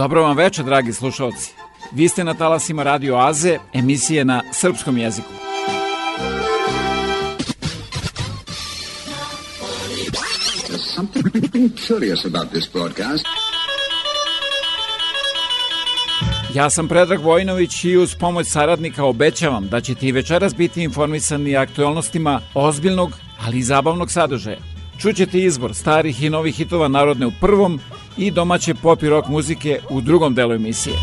Dobro vam večer, dragi slušalci. Vi ste na talasima Radio Aze, emisije na srpskom jeziku. Ja sam Predrag Vojnović i uz pomoć saradnika obećavam da ćete i večeras biti informisani aktualnostima ozbiljnog, ali i zabavnog sadržaja. Čućete izbor starih i novih hitova narodne u prvom i domaće pop i rock muzike u drugom delu emisije.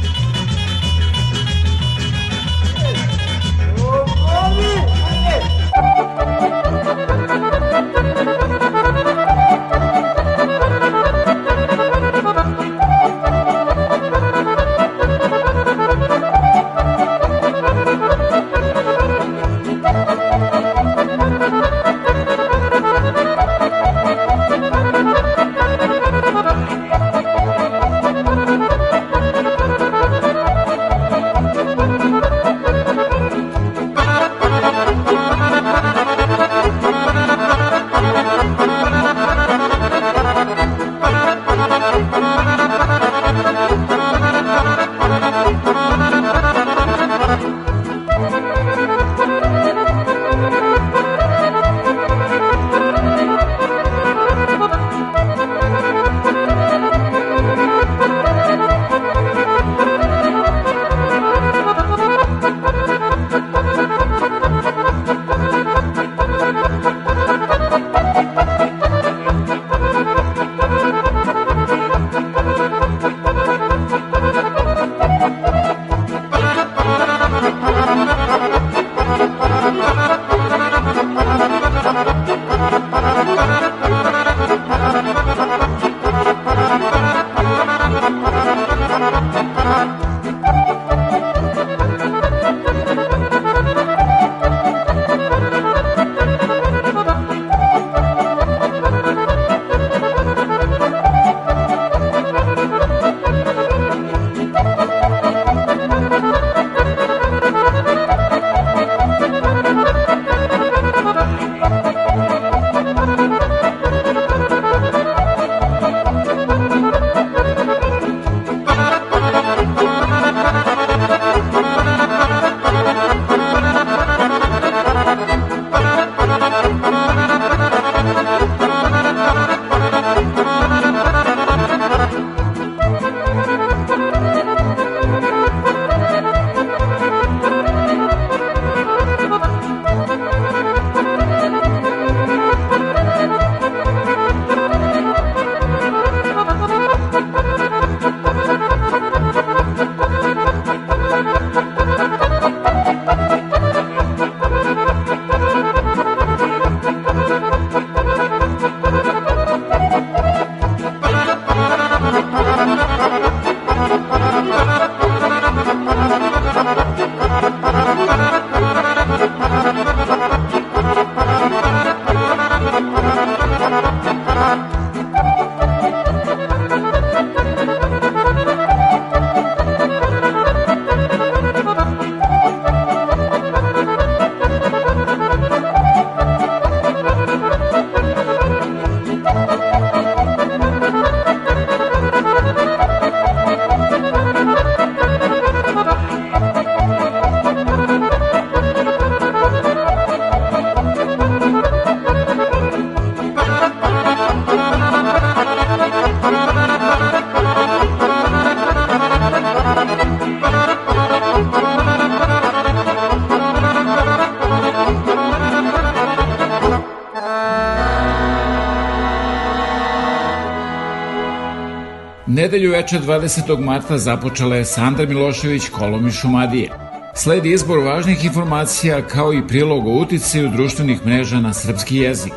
Nedelju veče 20. marta započela je Sandra Milošević kolom iz Šumadije. Sledi izbor važnih informacija kao i prilog o uticaju društvenih mreža na srpski jezik.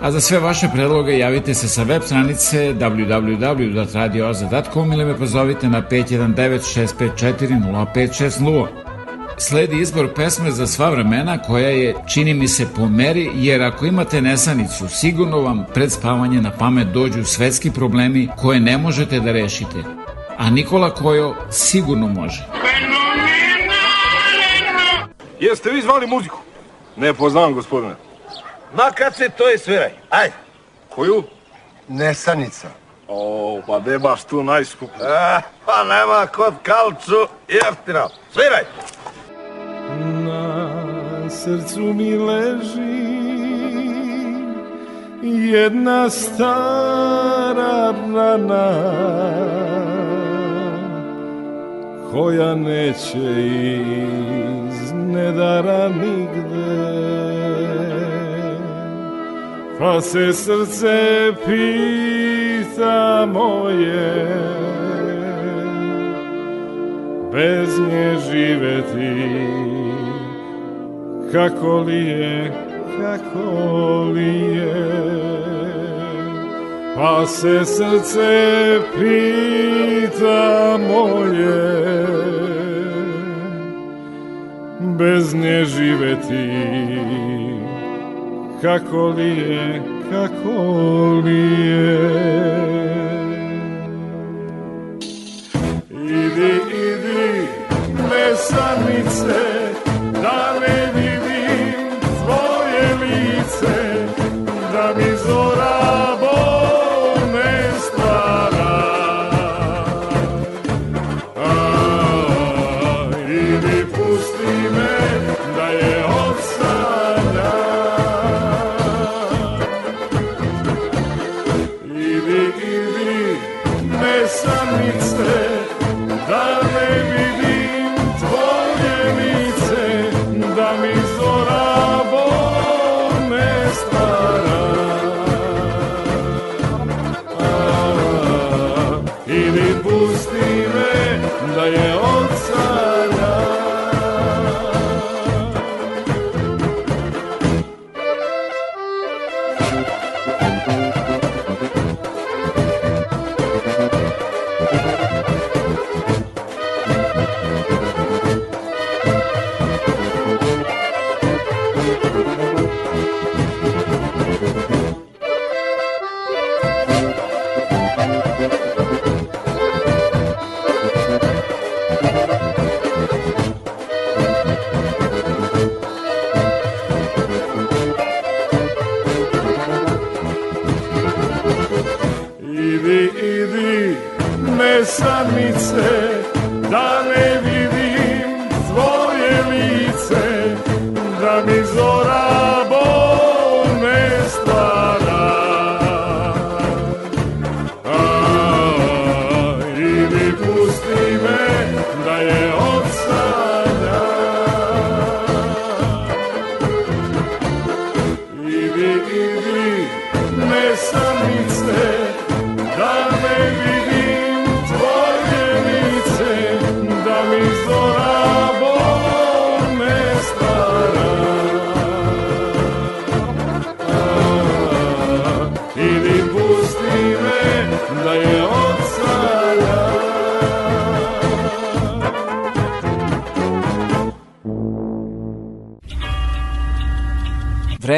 A za sve vaše predloge javite se sa web stranice www.radioaza.com ili me pozovite na 519 654 0560. Sledi izbor pesme za sva vremena koja je, čini mi se, po meri, jer ako imate nesanicu, sigurno vam pred spavanje na pamet dođu svetski problemi koje ne možete da rešite. A Nikola Kojo sigurno može. Jeste vi zvali muziku? Ne poznam, gospodine. Ma kad se to je sviraj, ajde. Koju? Nesanica. O, pa gde baš tu najskuplje? E, pa nema kod kalcu jeftino. Sviraj! Na srcu mi leži jedna stara rana koja neće iz nedara nigde. Pa se srce pita moje bez nje živeti kako li je, kako li je? Pa se srce pita moje. Bez nje živeti kako li je, kako li je? Idi, idi, mesanice, da ne Idi, idi, mesanice, da ne vidim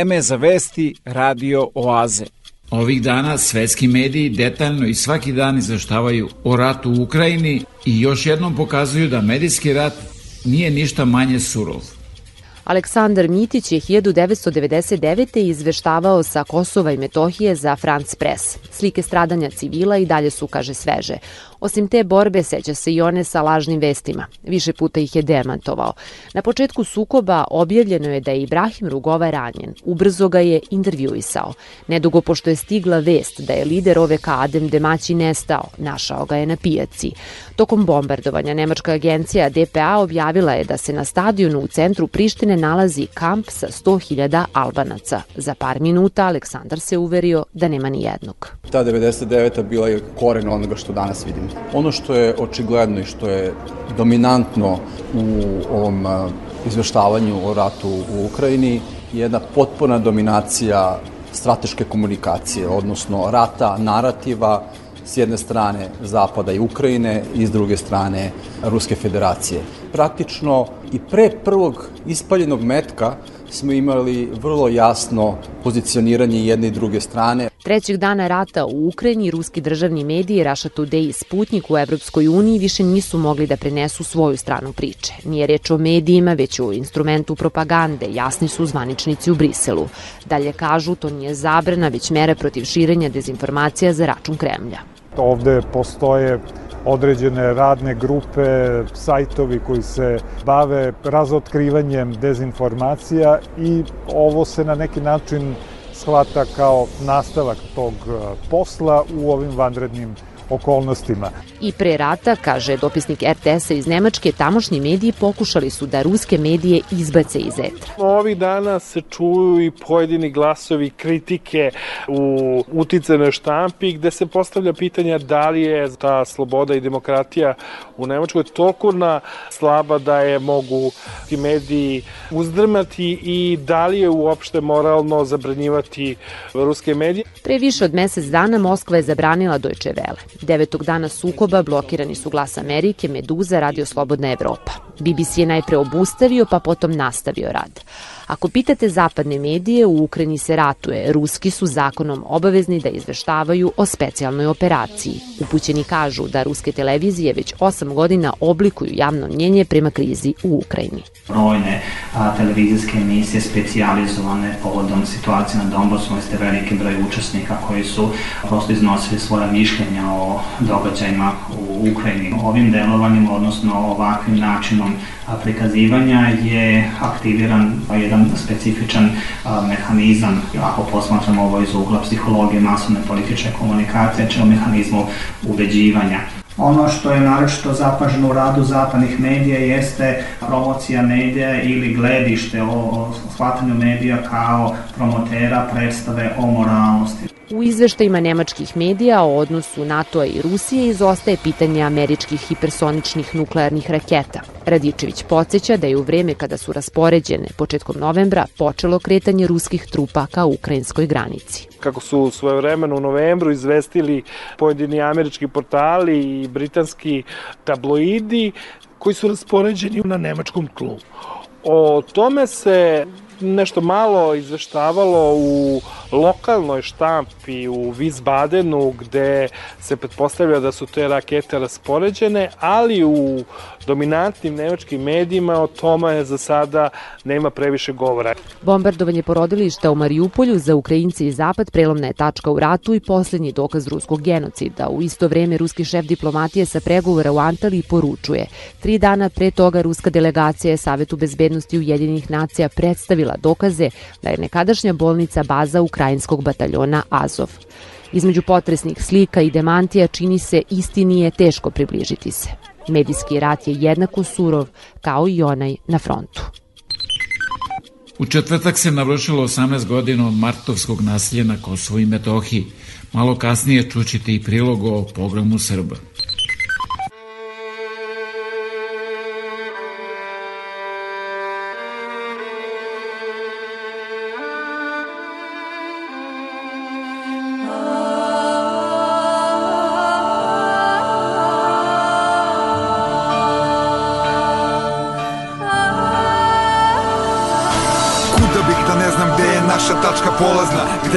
Vreme za vesti Radio Oaze. Ovih dana svetski mediji detaljno i svaki dan izveštavaju o ratu u Ukrajini i još jednom pokazuju da medijski rat nije ništa manje surov. Aleksandar Mitić je 1999. izveštavao sa Kosova i Metohije za France Press. Slike stradanja civila i dalje su, kaže, sveže. Osim te borbe, seća se i one sa lažnim vestima. Više puta ih je demantovao. Na početku sukoba objavljeno je da je Ibrahim Rugova ranjen. Ubrzo ga je intervjuisao. Nedugo pošto je stigla vest da je lider OVK Adem Demaći nestao, našao ga je na pijaci. Tokom bombardovanja Nemačka agencija DPA objavila je da se na stadionu u centru Prištine nalazi kamp sa 100.000 Albanaca. Za par minuta Aleksandar se uverio da nema ni jednog. Ta 99. bila je koren onoga što danas vidimo. Ono što je očigledno i što je dominantno u ovom izveštavanju o ratu u Ukrajini je jedna potpuna dominacija strateške komunikacije, odnosno rata, narativa, s jedne strane Zapada i Ukrajine i s druge strane Ruske federacije. Praktično i pre prvog ispaljenog metka smo imali vrlo jasno pozicioniranje jedne i druge strane. Trećeg dana rata u Ukrajini ruski državni mediji Russia Today i Sputnik u Evropskoj uniji više nisu mogli da prenesu svoju stranu priče. Nije reč o medijima, već o instrumentu propagande, jasni su zvaničnici u Briselu. Dalje kažu, to nije zabrana, već mere protiv širenja dezinformacija za račun Kremlja. Ovde postoje određene radne grupe, sajtovi koji se bave razotkrivanjem dezinformacija i ovo se na neki način shvata kao nastavak tog posla u ovim vanrednim okolnostima. I pre rata, kaže dopisnik RTS-a iz Nemačke, tamošnji mediji pokušali su da ruske medije izbace iz etra. Ovih dana se čuju i pojedini glasovi kritike u uticenoj štampi gde se postavlja pitanja da li je ta sloboda i demokratija u Nemačkoj toliko na slaba da je mogu ti mediji uzdrmati i da li je uopšte moralno zabranjivati ruske medije. Pre više od mesec dana Moskva je zabranila Deutsche Welle. Devetog dana sukoba blokirani su Glas Amerike, Meduza, Radio Slobodna Evropa. BBC je najpre obustavio, pa potom nastavio rad. Ako pitate zapadne medije, u Ukrajini se ratuje. Ruski su zakonom obavezni da izveštavaju o specijalnoj operaciji. Upućeni kažu da ruske televizije već 8 godina oblikuju javno mnjenje prema krizi u Ukrajini. Brojne a, televizijske emisije specijalizovane povodom situacije na Donbasu, ste veliki broj učesnika koji su prosto iznosili svoja mišljenja o događajima u Ukrajini. Ovim delovanjem, odnosno ovakvim načinom prikazivanja je aktiviran jedan specifičan mehanizam, ako posmatramo ovo iz ugla psihologije masovne političke komunikacije, če o mehanizmu ubeđivanja. Ono što je naročito zapaženo u radu zapadnih medija jeste promocija medija ili gledište o, o shvatanju medija kao promotera predstave o moralnosti. U izveštajima nemačkih medija o odnosu NATO-a i Rusije izostaje pitanje američkih hipersoničnih nuklearnih raketa. Radičević podsjeća da je u vreme kada su raspoređene početkom novembra počelo kretanje ruskih trupa ka ukrajinskoj granici. Kako su svoje vremeno u novembru izvestili pojedini američki portali i britanski tabloidi koji su raspoređeni na nemačkom tlu. O tome se nešto malo izveštavalo u lokalnoj štampi u Wiesbadenu gde se pretpostavlja da su te rakete raspoređene, ali u dominantnim nemačkim medijima o tome za sada nema previše govora. Bombardovanje porodilišta u Mariupolju za Ukrajinci i Zapad prelomna je tačka u ratu i poslednji dokaz ruskog genocida. U isto vreme ruski šef diplomatije sa pregovora u Antaliji poručuje. Tri dana pre toga ruska delegacija je Savetu bezbednosti Ujedinjenih nacija predstavila dokaze da je nekadašnja bolnica baza ukrajinskog bataljona Azov. Između potresnih slika i demantija čini se istini je teško približiti se. Medijski rat je jednako surov kao i onaj na frontu. U četvrtak se navršilo 18 godina od martovskog nasilja na Kosovo i Metohiji. Malo kasnije čućete i prilog o pogromu Srba.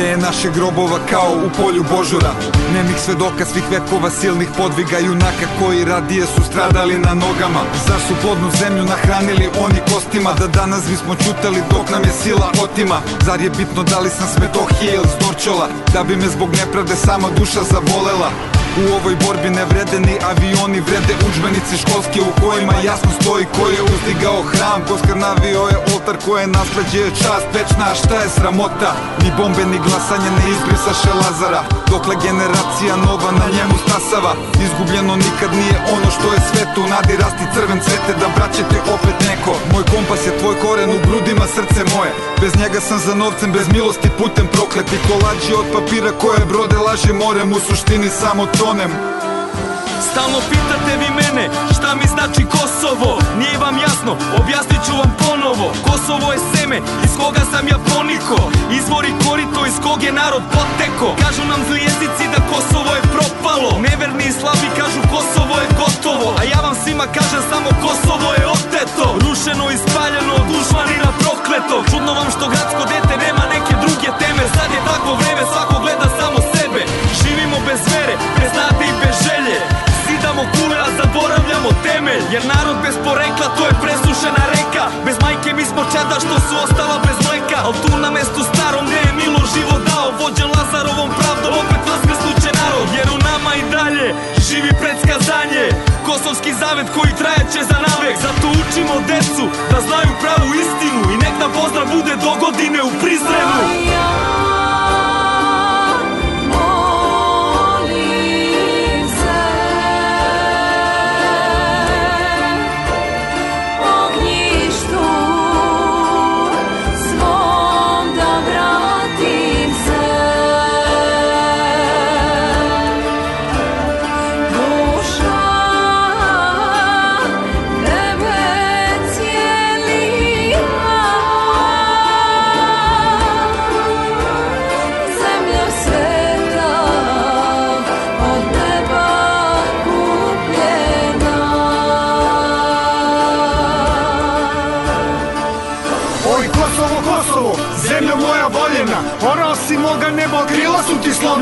Naše grobova kao u polju Božura Nemih svedoka svih vekova silnih podviga junaka koji radije su stradali na nogama. Zar su plodnu zemlju nahranili oni kostima? Da danas bismo čutali dok nam je sila otima. Zar je bitno da li sam smetohije ili zdorčola Da bi me zbog nepravde sama duša zavolela U ovoj borbi ne vrede ni avioni, vrede učbenici školske u kojima jasno stoji ko je uzdigao hram. Ko navio je oltar nasleđe je čast. Večna, šta je sramota Ni bombe ni glasanje ne izbrisaše Lazara Dokle generacija nova na njemu stasava Izgubljeno nikad nije ono što je svetu. Nadi rasti crven cvete da braćete opet neko. Moj kompas je tvoj koren u grudima srce moje. Bez njega sam za novcem, bez milosti putem prokleti. Kolađi od papira koje brode laže morem U suštini samo tonem Stalno pitate vi mene šta mi znači Kosovo? Nije vam jasno, objasnit ću vam ponovo. Kosovo je seme iz koga sam ja poniko. Izvori korito iz kog je narod poteko. Kažu nam zli jezici da Kosovo je propalo. Neverni i slabi kažu Kosovo je gotovo. A ja vam svima kažem samo Kosovo je oteto. Rušeno i spaljeno od užvanina prokleto Čudno vam što gradsko dete nema neke druge teme Sad je takvo vreme, svako gleda samo Živimo bez vere, bez nade i bez želje. Zidamo kule, a zaboravljamo temelj. Jer narod bez porekla, to je presušena reka. Bez majke mi smo čeda što su ostala bez mleka. Al tu na mestu starom gde je Milo život dao Vođen Lazarovom pravdom, opet vaskrsnuće narod. Jer u nama i dalje Živi predskazanje. Kosovski zavet koji trajeće za navek. Zato učimo decu da znaju pravu istinu I nek nam pozdrav bude do godine u Prizrenu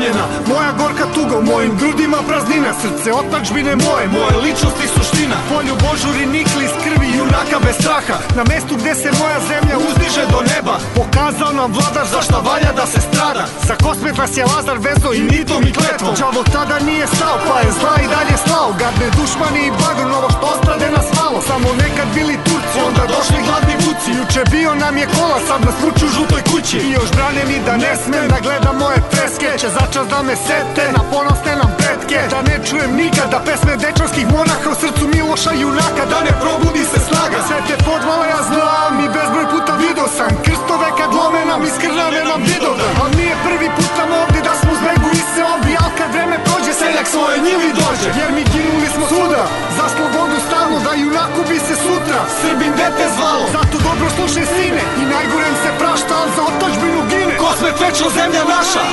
slomljena Moja gorka tuga u mojim grudima praznina Srce otačbine moje, moje ličnosti suština. Polju božuri nikli iz krvi junaka bez straha. Na mestu gde se moja zemlja uzdiže do neba Pokazao nam vladar zašta valja da se strada. Za kosmet nas je Lazar vezo i nitom i kletvom. Đavo tada nije stao pa je zla i dalje slao. Gadne dušmani i bagon ovo što ostrade nas malo Samo nekad bili Turci, onda došli gladni vuci. Juče bio nam je kola, sad nas vuču u žutoj kući. I još brane mi da ne smem da gledam moje freske Će začas da me sete na ponosne nam pretke. Da ne čujem nikada pesme dečanskih monaha U srcu Miloša junaka. Da ne probudi se snaga. Sve te podvale ja znam i bezbroj puta video sam. Krstove kad lome nam iskrnave nam vidodan Al nije prvi put nam ovde da smo zbegu i se obi Al kad vreme prođe seljak svoje njivi dođe. Jer mi ginuli smo svuda Za slobodu stalno da junaku bi se sutra Srbin dete zvalo. Zato dobro slušaj sine I najgorem se prašta Al za otačbinu gine. Kosmet večno zemlja naša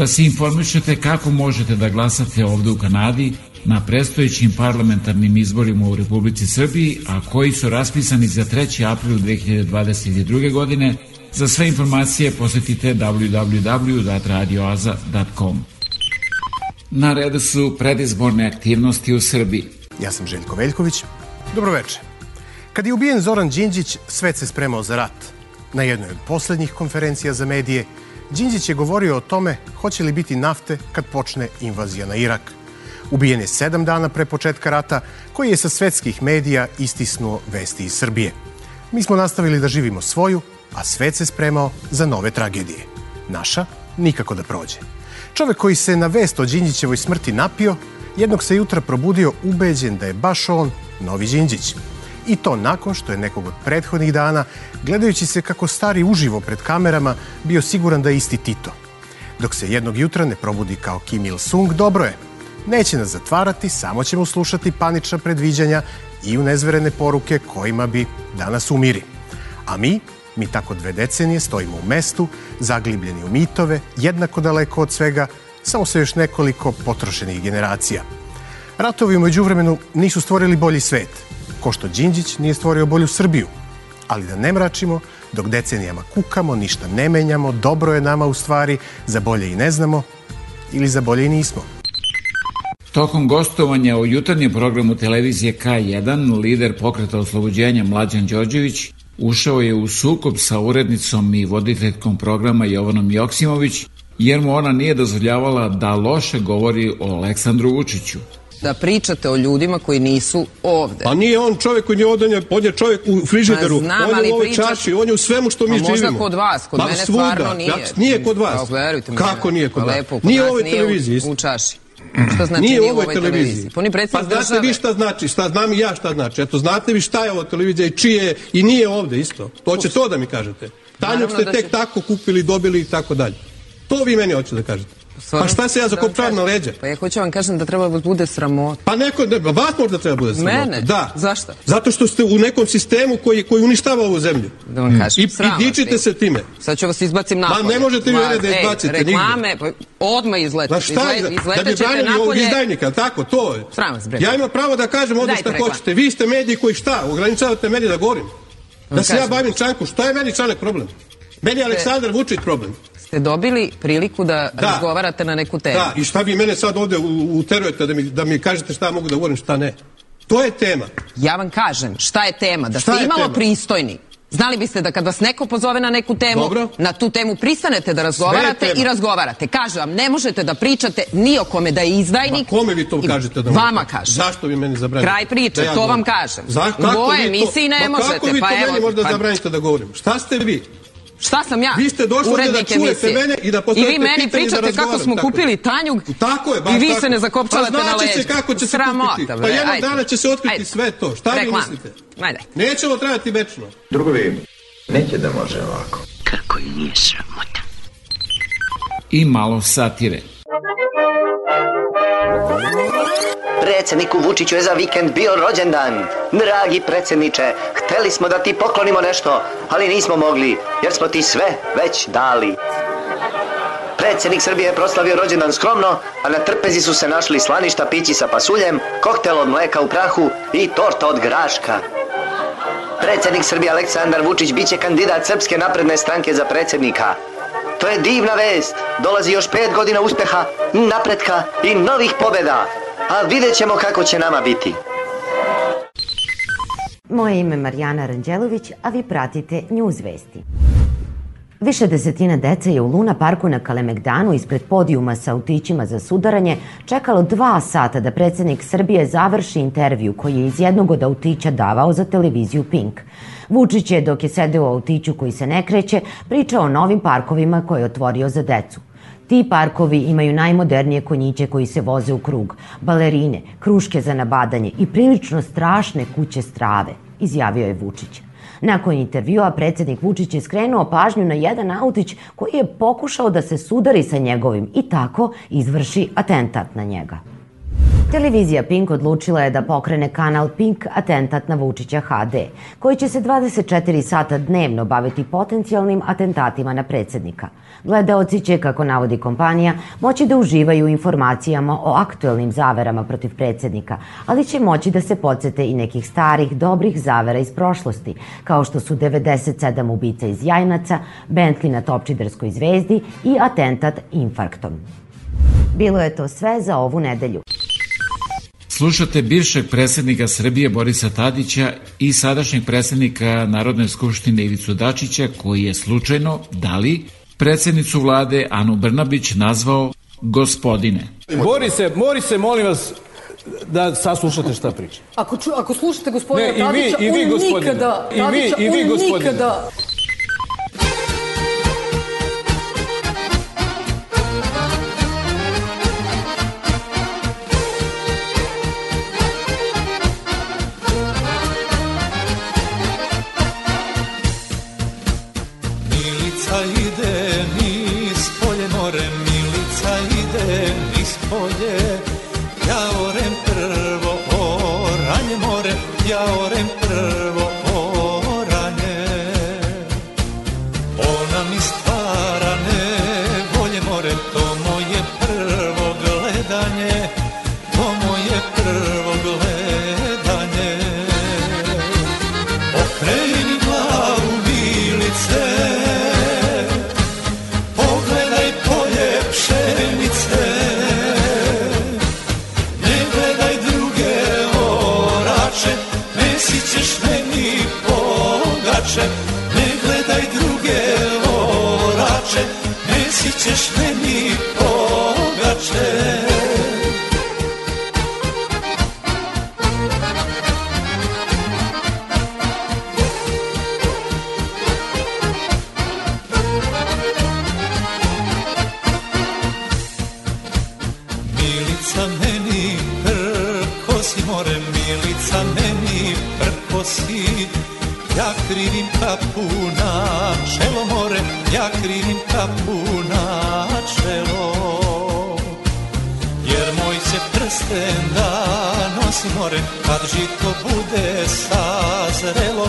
da se informišete kako možete da glasate ovde u Kanadi na prestojećim parlamentarnim izborima u Republici Srbiji, a koji su raspisani za 3. april 2022. godine. Za sve informacije posetite www.radioaza.com. Na redu su predizborne aktivnosti u Srbiji. Ja sam Željko Veljković. Dobroveče. Kad je ubijen Zoran Đinđić, svet se spremao za rat. Na jednoj od poslednjih konferencija za medije – Đinđić je govorio o tome hoće li biti nafte kad počne invazija na Irak. Ubijen je sedam dana pre početka rata, koji je sa svetskih medija istisnuo vesti iz Srbije. Mi smo nastavili da živimo svoju, a svet se spremao za nove tragedije. Naša nikako da prođe. Čovek koji se na vest o Đinđićevoj smrti napio, jednog se jutra probudio ubeđen da je baš on novi Đinđić. I to nakon što je nekog od prethodnih dana, gledajući se kako stari uživo pred kamerama, bio siguran da je isti Tito. Dok se jednog jutra ne probudi kao Kim Il-sung, dobro je. Neće nas zatvarati, samo ćemo slušati panična predviđanja i unezverene poruke kojima bi danas umiri. A mi, mi tako dve decenije stojimo u mestu, zaglibljeni u mitove, jednako daleko od svega, samo sa još nekoliko potrošenih generacija. Ratovi umeđu vremenu nisu stvorili bolji svet, ko što Đinđić nije stvorio bolju Srbiju. Ali da ne mračimo, dok decenijama kukamo, ništa ne menjamo, dobro je nama u stvari, za bolje i ne znamo, ili za bolje i nismo. Tokom gostovanja u jutarnjem programu televizije K1, lider pokreta oslobođenja Mlađan Đorđević ušao je u sukob sa urednicom i voditeljkom programa Jovanom Joksimović, jer mu ona nije dozvoljavala da loše govori o Aleksandru Vučiću. Da pričate o ljudima koji nisu ovde. Pa nije on čovjek koji nije ovde, on je, čovjek u frižideru, Pa znam, on je u ovoj pričat- čaši, on je u svemu što mi Pa možda živimo. kod vas, kod Ma mene svuda. stvarno nije. Ja, nije kod vas. Pa, verujte mi. Kako nije kod Pa vas? lepo, kod Nije u ovoj nije televiziji. U, u čaši. Šta znači nije nije ovoj televiziji. televiziji? Pa Pa znate države. vi šta znači, šta znam i ja šta znači. Eto, znate vi šta je ovo televizija i čije je i nije ovde isto. To će to da mi kažete. Tanjuk ste da tek tako kupili, dobili i tako dalje. To vi meni hoćete da kažete. Pa šta se ja zakopčavam na leđa? Pa ja hoću vam kažem da treba da vas bude sramota. Pa neko, ne, vas možda treba bude sramota. Mene? Da. Zašto? Zato što ste u nekom sistemu koji, koji uništava ovu zemlju. Da vam kažem, I, i dičite se time. Sad ću vas izbacim napolje. Ma ne možete Ma, mene da izbacite nigde. Reklame, pa odmah izletite. Pa šta, Izle, da bi branili ovog izdajnika, tako, to je. Sram vas, bre. Ja imam pravo da kažem šta reklame. hoćete. Vi ste mediji koji šta, ograničavate meni da govorim. Da se ja bavim čankom, šta je meni čanak problem? Meni je Aleksandar Vučić problem. Ste dobili priliku da, Da. razgovarate na neku temu. Da, i šta vi mene sad ovdje u- uterujete da mi, da mi kažete šta mogu da govorim, šta ne. To je tema. Ja vam kažem, šta je tema? Da Šta ste imalo tema? pristojni. Znali biste da kad vas neko pozove na neku temu, Dobro. na tu temu pristanete da razgovarate i razgovarate. Kažem vam, ne možete da pričate ni o kome da je izdajnik. Ma kome vi to kažete da Vama kažem. Zašto vi meni zabranite? Kraj priče, da ja to vam kažem. Za, U kako vi to- emisiji ne Ma Kako možete, vi pa to evo, meni možda pa- zabranite da govorim? Šta ste vi? Šta sam ja? Vi ste došli da čujete emisije. mene i da postavite vi meni pitanje i da pričate kako smo tako kupili tanjug Tako je, baš i vi tako. se ne zakopčavate pa na znaće leđa. se kako će se Sramota, kupiti. Pa jednog ajde. dana će se otkriti Ajde. sve to. Šta vi Reklama. mislite? Ajde. Nećemo trajati večno. Drugovi, neće da može ovako. Kako i nije sramota. I malo satire. Predsjedniku Vučiću je za vikend bio rođendan. Dragi predsjedniče, hteli smo da ti poklonimo nešto, ali nismo mogli, jer smo ti sve već dali. Predsjednik Srbije je proslavio rođendan skromno, a na trpezi su se našli slaništa pići sa pasuljem, koktel od mleka u prahu i torta od graška. Predsjednik Srbije Aleksandar Vučić biće kandidat Srpske napredne stranke za predsjednika. To je divna vest. Dolazi još pet godina uspeha, napretka i novih pobjeda. A vidjet ćemo kako će nama biti. Moje ime je Marijana Ranđelović, a vi pratite News Vesti. Više desetina dece je u Luna parku na Kalemegdanu ispred podijuma sa autićima za sudaranje čekalo dva sata da predsjednik Srbije završi intervju koji je iz jednog od autića davao za televiziju Pink. Vučić je, dok je sedeo u autiću koji se ne kreće, pričao o novim parkovima koje je otvorio za decu. Ti parkovi imaju najmodernije konjiće koji se voze u krug, balerine, kruške za nabadanje i prilično strašne kuće strave, izjavio je Vučić. Nakon intervjua predsjednik Vučić je skrenuo pažnju na jedan autić koji je pokušao da se sudari sa njegovim i tako izvrši atentat na njega. Televizija Pink odlučila je da pokrene kanal Pink Atentat na Vučića HD, koji će se 24 sata dnevno baviti potencijalnim atentatima na predsjednika. Gledaoci će, kako navodi kompanija, moći da uživaju informacijama o aktuelnim zaverama protiv predsjednika, ali će moći da se podsjete i nekih starih, dobrih zavera iz prošlosti, kao što su 97 ubica iz Jajnaca, Bentley na Topčiderskoj zvezdi i atentat infarktom. Bilo je to sve za ovu nedelju. Slušate bivšeg predsjednika Srbije Borisa Tadića i sadašnjeg predsjednika Narodne skupštine Ivicu Dačića koji je slučajno, da li, predsjednicu vlade Anu Brnabić nazvao gospodine. Borise, Borise, molim vas da saslušate šta priča. Ako, ču, ako slušate gospodina Ne, i vi- Tadića, i vi, on gospodine. nikada, I vi- Tadića, i vi, on gospodine. nikada ćeš meni pogače Milica meni prko si more, Milica meni prko si Ja krivim kapu na čelo more, ja krivim kapu. more kad žito bude sazrelo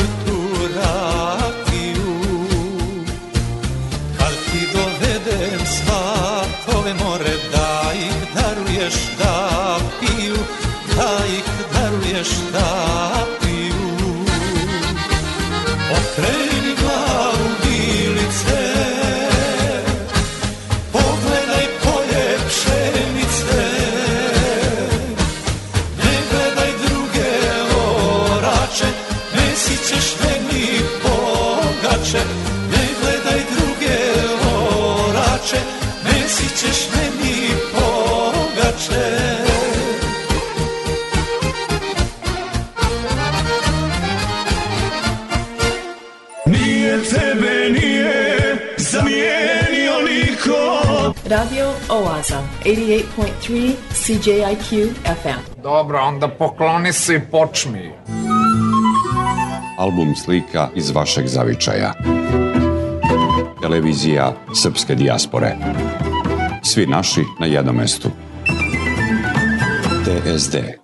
Plaza, 88.3 CJIQ FM. Dobro, onda pokloni se i počmi. Album slika iz vašeg zavičaja. Televizija Srpske dijaspore. Svi naši na jednom mestu. TSD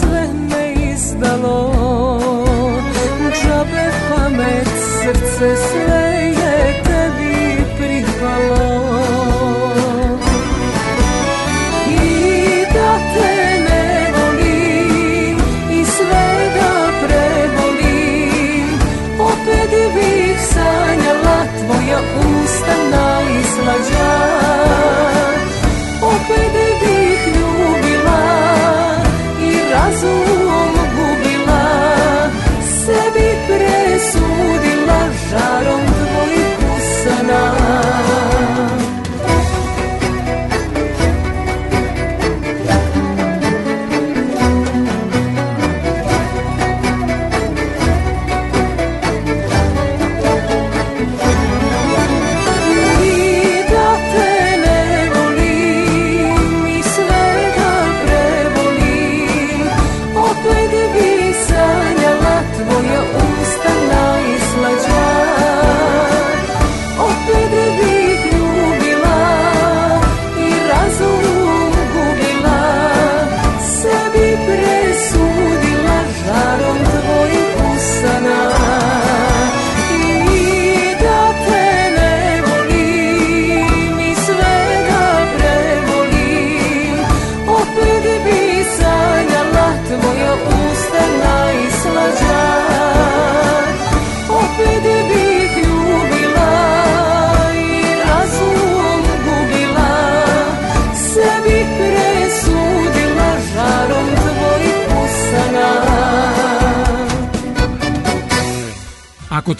sve me izdalo Džabe pamet, srce se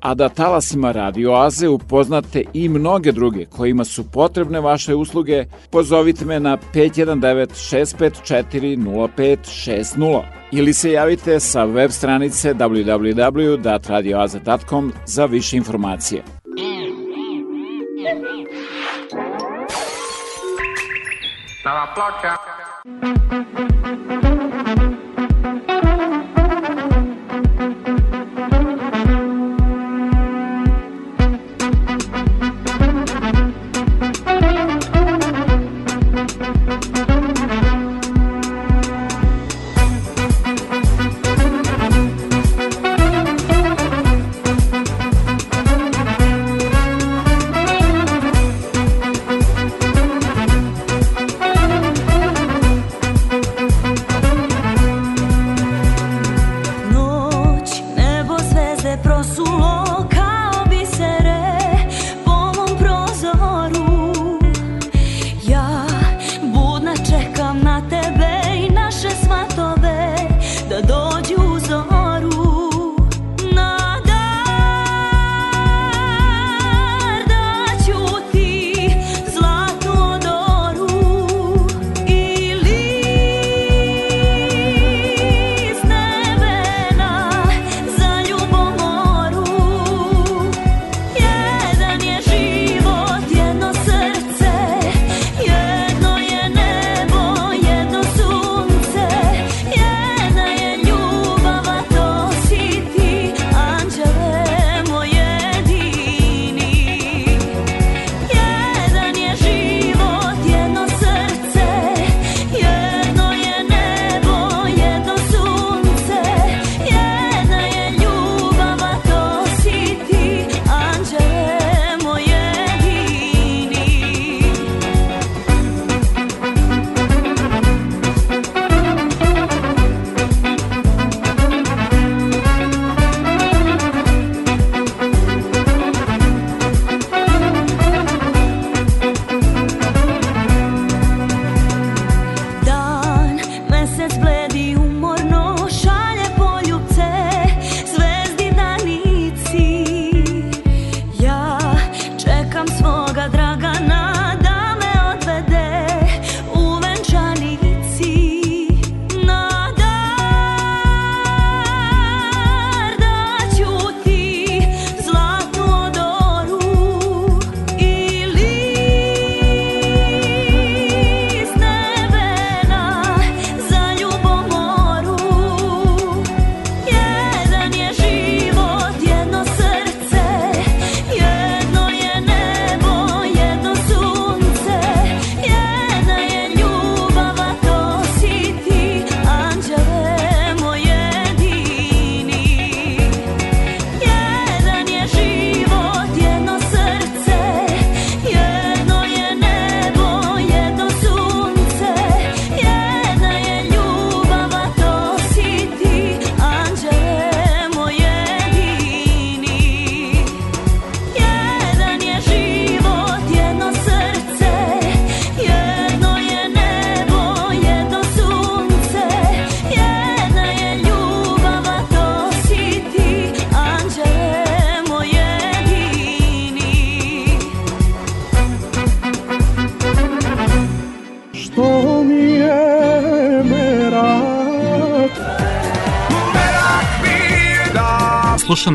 a da talasima Radio Aze upoznate i mnoge druge kojima su potrebne vaše usluge, pozovite me na 519-654-0560 ili se javite sa web stranice www.radioaze.com za više informacije. Stava ploča.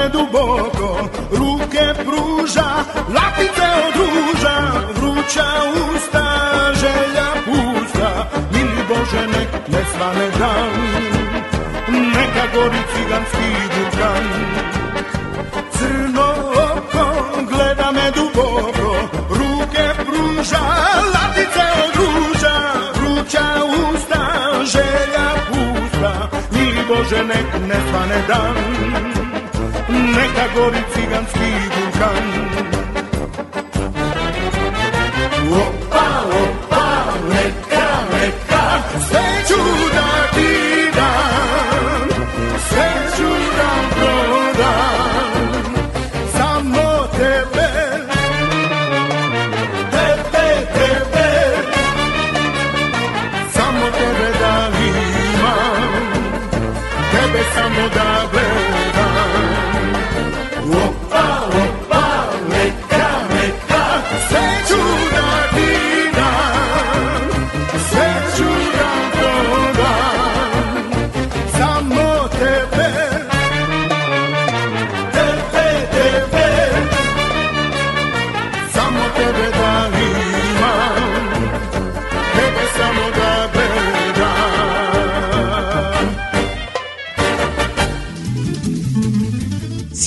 Me duboko Ruke pruža, lapice od ruža Vruća usta, želja pusta Mili Bože nek ne svane dan. Neka gori ciganski vulkan. Crno oko gleda me duboko Ruke pruža, lapice od ruža Vruća usta, želja pusta Mili Bože nek ne svane dan Neka gori ciganski vulkan Opa, opa, neka, neka. Sve ću da ti dam Sve ću da prodam. Samo tebe Tebe, tebe. Samo tebe da imam Tebe samo da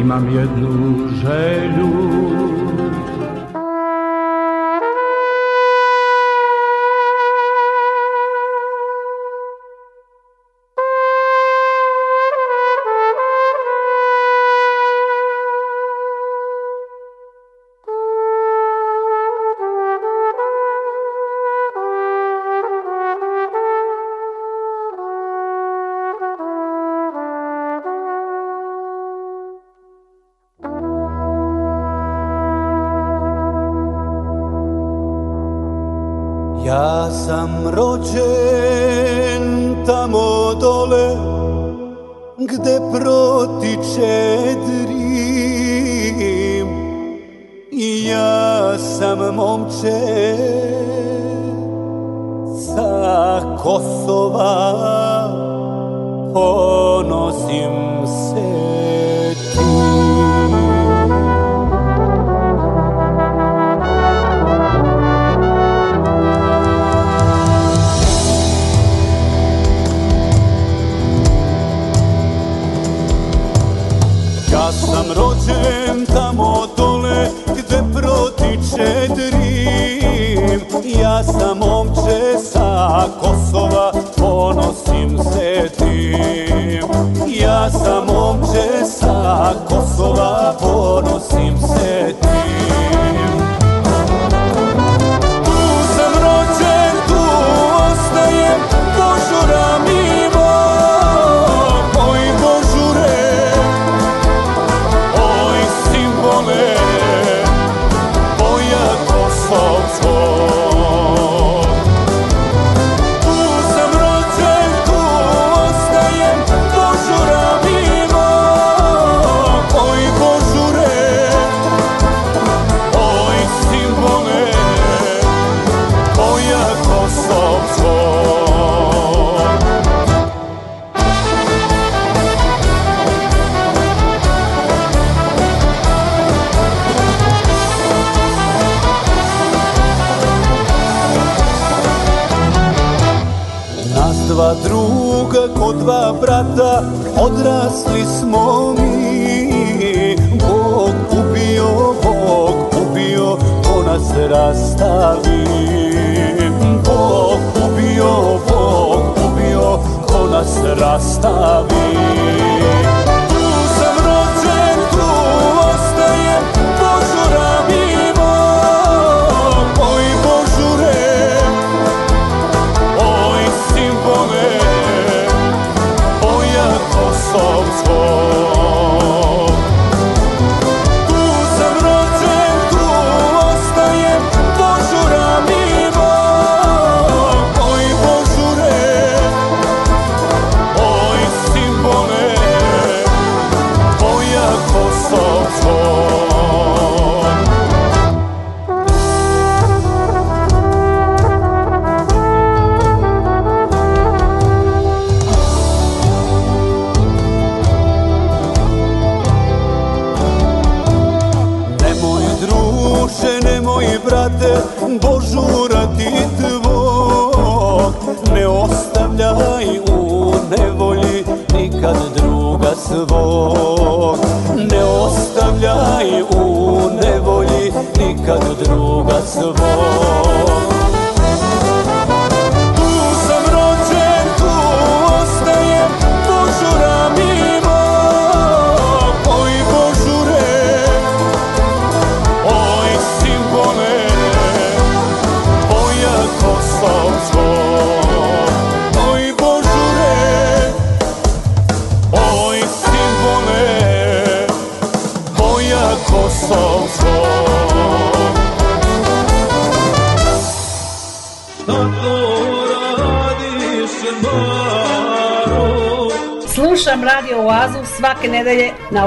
Imam jednu želju sam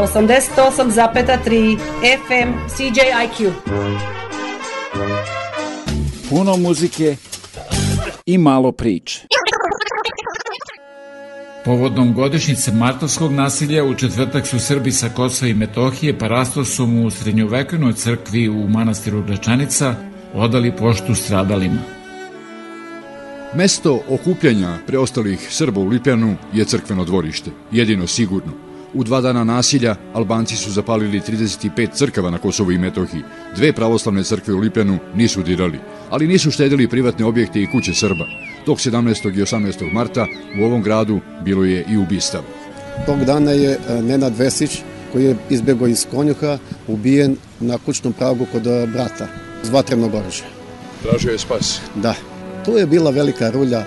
88,3 FM CJIQ. Puno muzike i malo priče. Povodom godišnjice martovskog nasilja u četvrtak su Srbi sa Kosova i Metohije parastosom u srednjovekovnoj crkvi u manastiru Gračanica odali poštu stradalima. Mesto okupljanja preostalih Srba u Lipljanu je crkveno dvorište, jedino sigurno. U dva dana nasilja Albanci su zapalili 35 crkava na Kosovu i Metohiji. Dve pravoslavne crkve u Lipljanu nisu dirali, ali nisu štedili privatne objekte i kuće Srba. Tog 17. i 18. marta u ovom gradu bilo je i ubistava. Tog dana je e, Nenad Vesić, koji je izbjegao iz Konjuha, ubijen na kućnom pragu kod e, brata s vatrenog oružja. Tražio je spas. Da. Tu je bila velika rulja,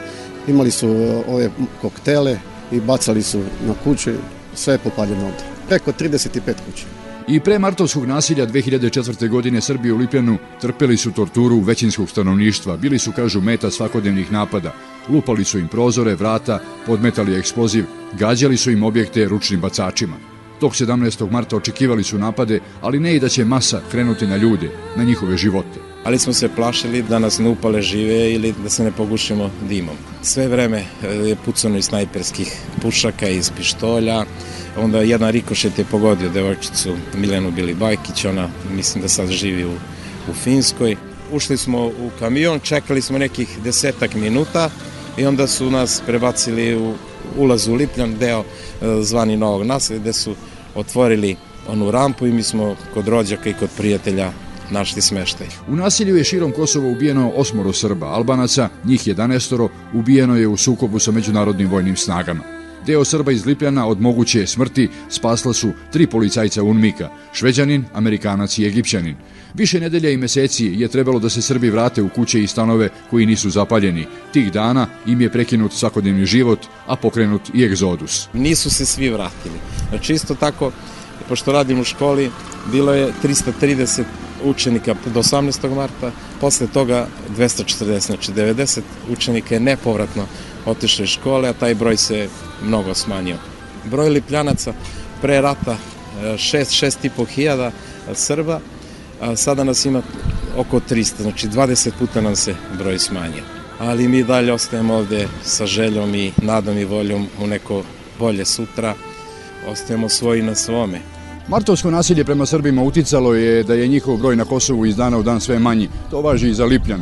imali su e, ove koktele i bacali su na kuću, sve je popaljeno ovde. Preko 35 kuće. I pre martovskog nasilja 2004. godine Srbi u Lipljanu trpeli su torturu većinskog stanovništva, bili su, kažu, meta svakodnevnih napada. Lupali su im prozore, vrata, podmetali eksploziv, gađali su im objekte ručnim bacačima. Tog 17. marta očekivali su napade, ali ne i da će masa krenuti na ljude, na njihove živote. Ali smo se plašili da nas ne upale žive ili da se ne pogušimo dimom. Sve vreme e, je pucano iz snajperskih pušaka, iz pištolja, onda jedan rikošet je pogodio devojčicu Miljanu Bilibajkić, ona mislim da sad živi u, u Finskoj. Ušli smo u kamion, čekali smo nekih desetak minuta i onda su nas prebacili u ulaz u Lipljan, deo e, zvani Novog naselja, gde su otvorili onu rampu i mi smo kod rođaka i kod prijatelja našli smeštaj. U nasilju je širom Kosova ubijeno osmoro Srba, Albanaca, njih 11 ubijeno je u sukobu sa međunarodnim vojnim snagama. Deo Srba iz Lipljana od moguće smrti spasla su tri policajca UNMIKA, šveđanin, amerikanac i egipćanin. Više nedelja i meseci je trebalo da se Srbi vrate u kuće i stanove koji nisu zapaljeni. Tih dana im je prekinut svakodnevni život, a pokrenut i egzodus. Nisu se svi vratili. Znači isto tako, pošto radim u školi, bilo je 330 učenika do 18. marta, posle toga 240, znači 90 učenika je nepovratno otišlo iz škole, a taj broj se mnogo smanjio. Broj Lipljanaca pre rata 6-6,5 hiljada Srba, a sada nas ima oko 300, znači 20 puta nam se broj smanjio. Ali mi dalje ostajemo ovde sa željom i nadom i voljom u neko bolje sutra, ostajemo svoji na svome. Martovsko nasilje prema Srbima uticalo je da je njihov broj na Kosovu iz dana u dan sve manji. To važi i za Lipljan.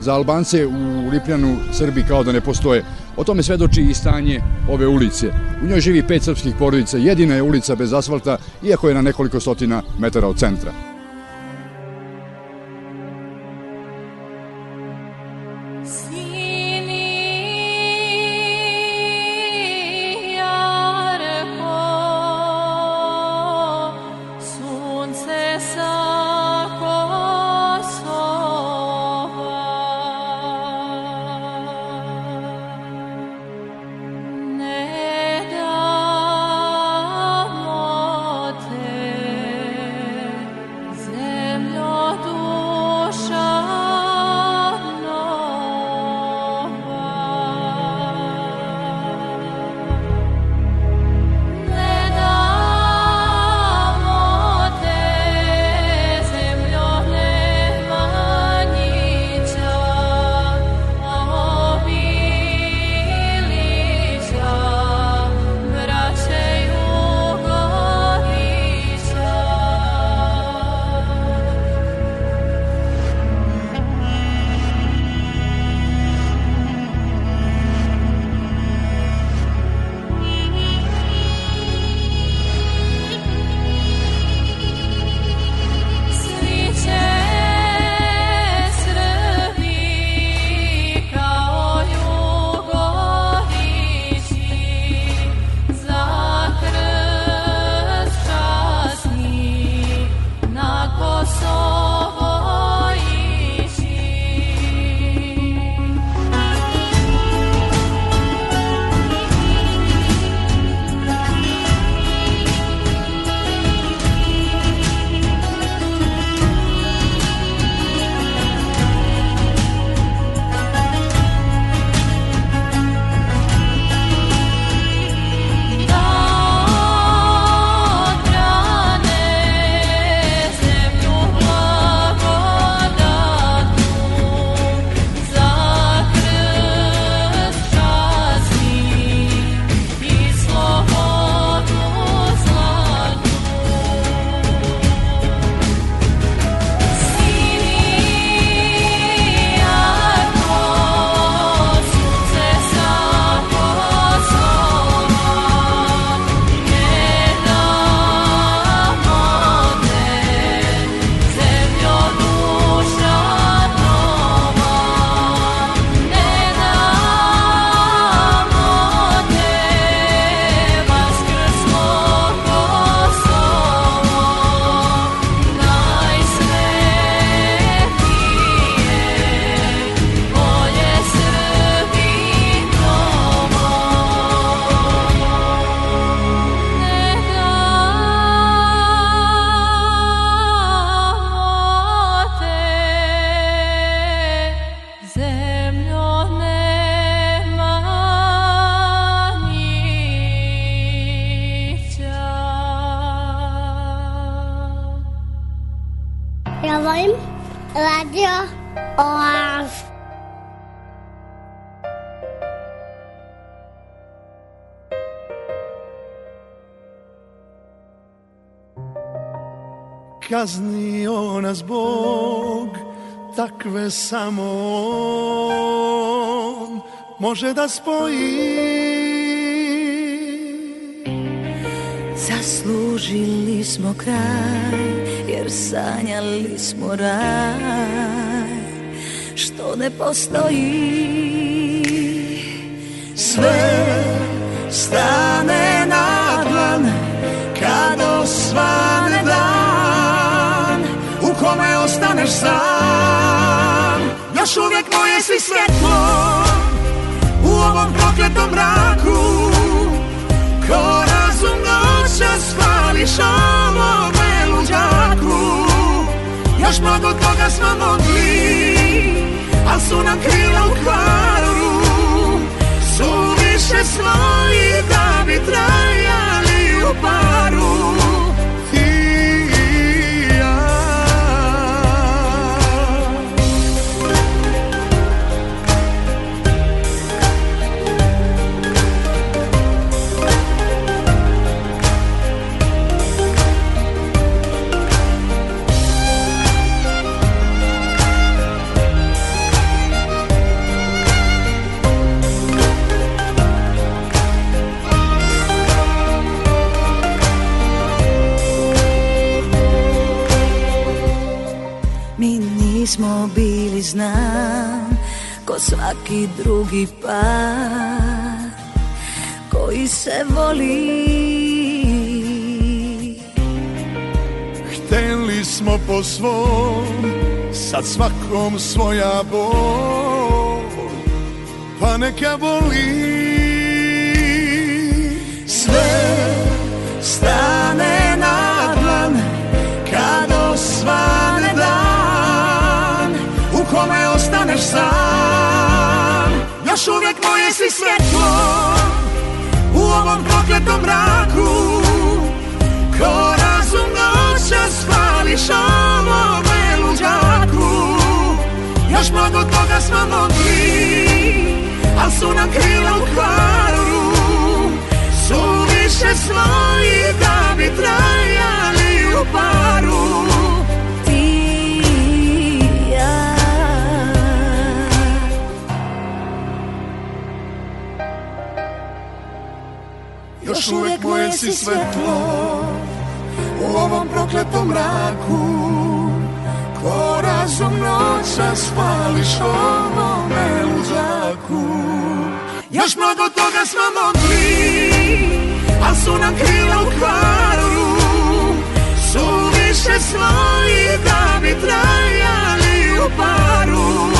Za Albance u Lipljanu Srbi kao da ne postoje. O tome svedoči i stanje ove ulice. U njoj živi pet srpskih porodica, jedina je ulica bez asfalta, iako je na nekoliko stotina metara od centra. Samo On može da spoji. Zaslužili smo kraj jer sanjali smo raj što ne postoji Sve stane na dlan kad osvane dan u kome ostaneš sam. Još uvijek moje si svjetlo u ovom prokletom mraku ko razum noćas hvališ ovome luđaku. Još mnogo toga smo mogli, al su nam krila u kvaru. Suviše svoji da bi trajali u paru. Smo bili znam Ko svaki drugi par Koji se voli. Hteli smo po svom Sad svakom svoja bol Pa neka boli Sve stane na dlan Kad osvane Još uvijek moje si svjetlo U ovom prokletom mraku. Ko razum noća spališ ovome luđaku Još mnogo toga smo mogli Al su nam krila u kvaru. Suviše svoji da bi trajali u paru Još uvijek moje si svetlo U ovom prokletom mraku. Ko razum noća spališ ovome luđaku? Još mnogo toga smo mogli Al su nam krila u kvaru. Suviše svoji da bi trajali u paru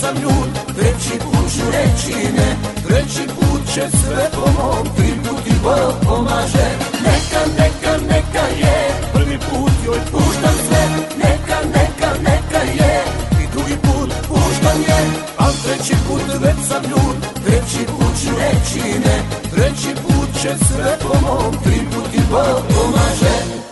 Sam ljud Treći put ću reći ne. Treći put će sve po mom Tri put i Bog pomaže. Neka, neka, neka je Prvi put joj puštam sve. Neka, neka, neka je I drugi put puštam je. Al treći put već sam ljud Treći put ću reći ne. Treći put će sve po mom Tri put i Bog pomaže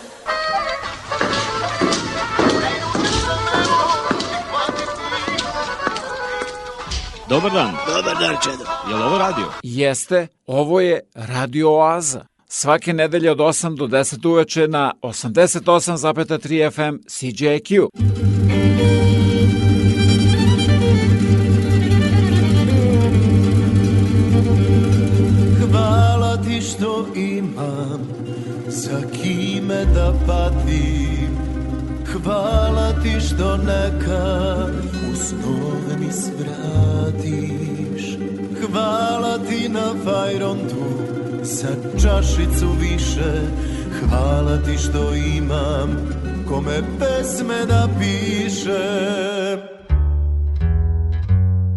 Dobar dan. Dobar dan, Čedo. Je li ovo radio? Jeste, ovo je Radio Oaza. svake nedelje od 8 do 10 uveče na 88,3 FM CJQ. Hvala ti što imam za kime da patim Hvala ti što nekad u snove mi svratiš. Hvala ti na fajrontu za čašicu više. Hvala ti što imam kome pesme da piše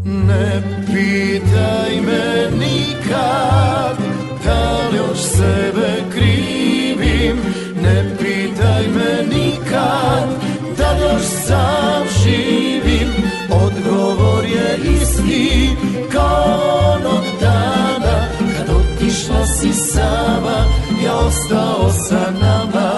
Ne pitaj me nikad da li još sebe krivim Ne pitaj me nikad da još sam živim. Odgovor je isti kao onog dana. Kad otišla si sama, ja ostao sa nama.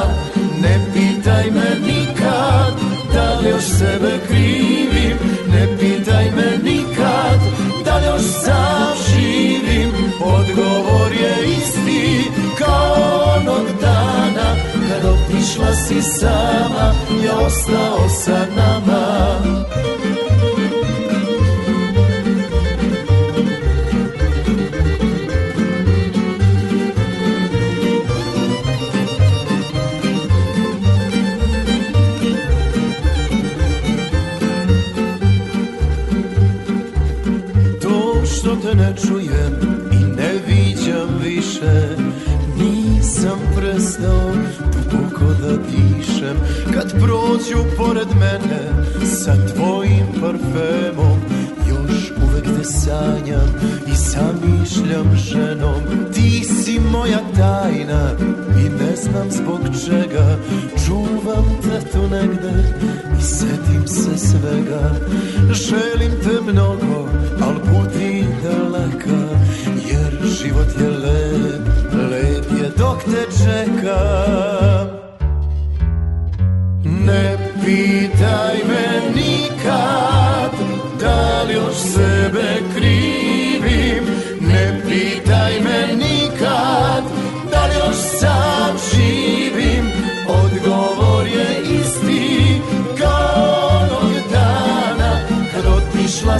Ne pitaj me nikad da li još sebe krivim. Ne pitaj me nikad da li još sam živim. Odgovor je isti kao onog dana Otišla si sama, ja ostao sa nama. Ne čujem i ne viđam više Nisam prestao dišem Kad prođu pored mene sa tvojim parfemom. Još uvek te sanjam i zamišljam ženom. Ti si moja tajna i ne znam zbog čega. Čuvam te tu negde i setim se svega. Želim te mnogo, al budi daleka Jer život je lep, lep je dok te čeka Ne pitaj me nikad da li još sebe krivim. Ne pitaj me nikad da li još sam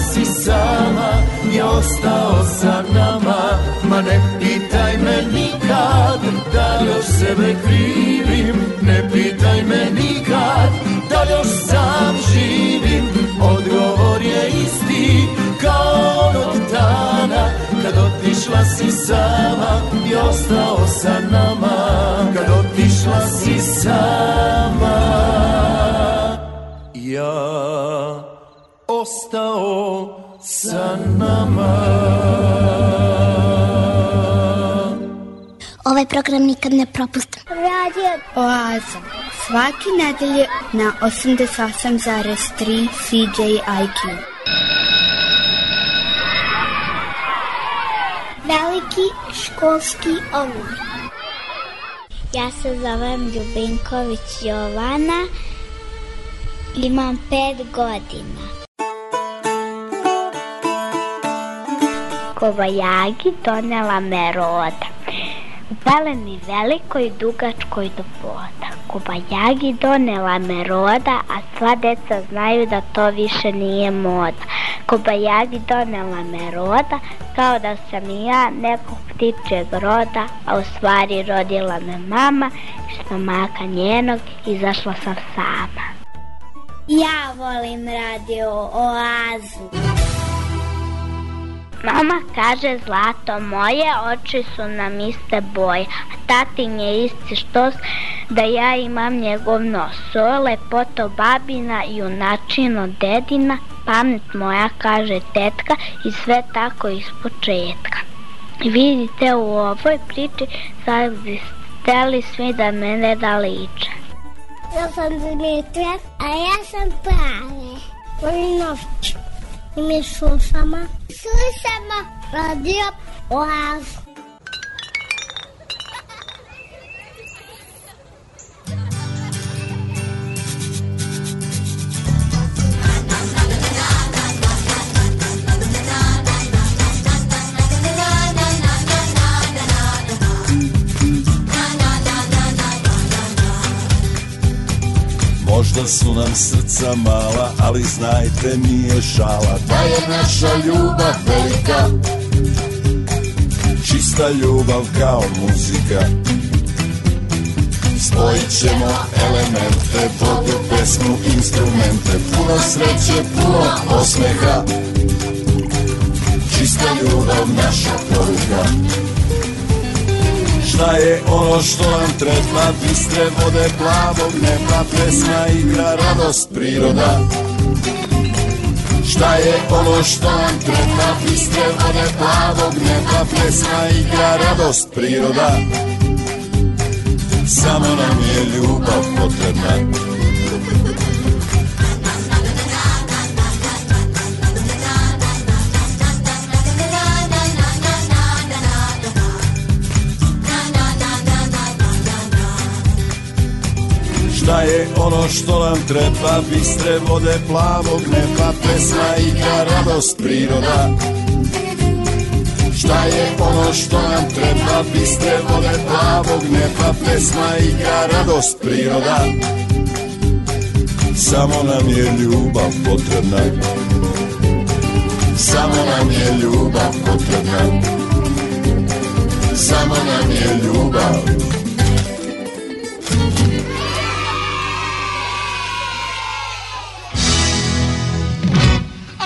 si sama, ja ostao sa nama. Ma ne pitaj me nikad da još sebe krivim Ne pitaj me nikad da još sam živim. Odgovor je isti kao onog dana Kad otišla si sama i ostao sa nama. Kad otišla si sama. Ja ostao sa nama Ovaj program nikad ne propustim. Radio Oaza. Svake nedelje na 88,3 CJIQ. Veliki školski omor. Ja se zovem Ljubinković Jovana. Imam pet godina. Kobajagi donela me roda. U peleni velikoj dugačkoj do poda. Kobajagi donela me roda, a sva deca znaju da to više nije moda. Kobajagi donela me roda, kao da sam i ja nekog ptičeg roda, a u stvari rodila me mama, iz stomaka njenog izašla sam sama. Ja volim radio Oazu. Mama kaže zlato moje, oči su nam iste boje, a tatin je isti štos da ja imam njegov nos. So lepoto babina, junačino dedina, pamet moja kaže tetka i sve tako iz početka. Vidite u ovoj priči sad bi steli svi da mene da liče. Ja sam Dimitra, a ja sam Prave. Volim noć. I mi slušamo. Slušamo radio Oaz. Možda su nam srca mala, ali znajte nije šala. Da je naša ljubav velika. Čista ljubav kao muzika. Spojit ćemo elemente, vodu, pesmu, instrumente. Puno sreće, puno osmeha. Čista ljubav, naša poruka Šta je ono što nam treba? Bistre vode, plavog neba Pesma, igra, radost, priroda. Šta je ono što nam treba? Bistre vode, plavog neba Pesma, igra, radost, priroda. Samo nam je ljubav potrebna Šta je ono što nam treba? Bistre vode, plavog neba Pesma, igra, radost, priroda. Šta je ono što nam treba? Bistre vode, plavog neba Pesma, igra, radost, priroda. Samo nam je ljubav potrebna. Samo nam je ljubav potrebna. Samo nam je ljubav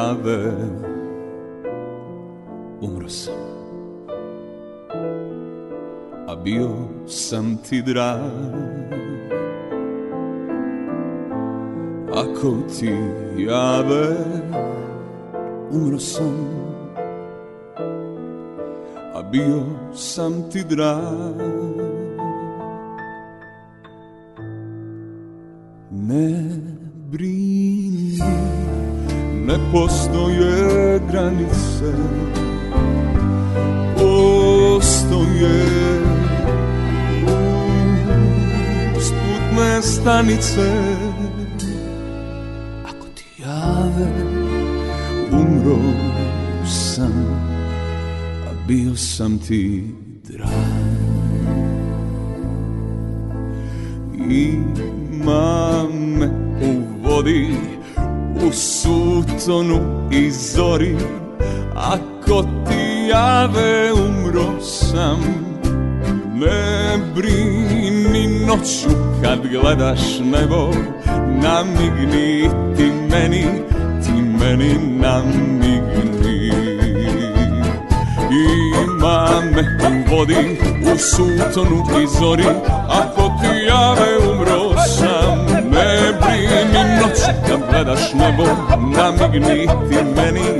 ti jave Umro sam A bio sam ti drag Ako ti jave A bio sam ti drag granice Postoje usputne stanice Ako ti jave umro sam A bio sam ti drag. Ima me u vodi u sutonu i noću kad gledaš nebo Namigni ti meni, ti meni namigni. Ima me u vodi, u sutonu i zori Ako ti jave umro sam. Ne brini noć kad gledaš nebo Namigni ti meni,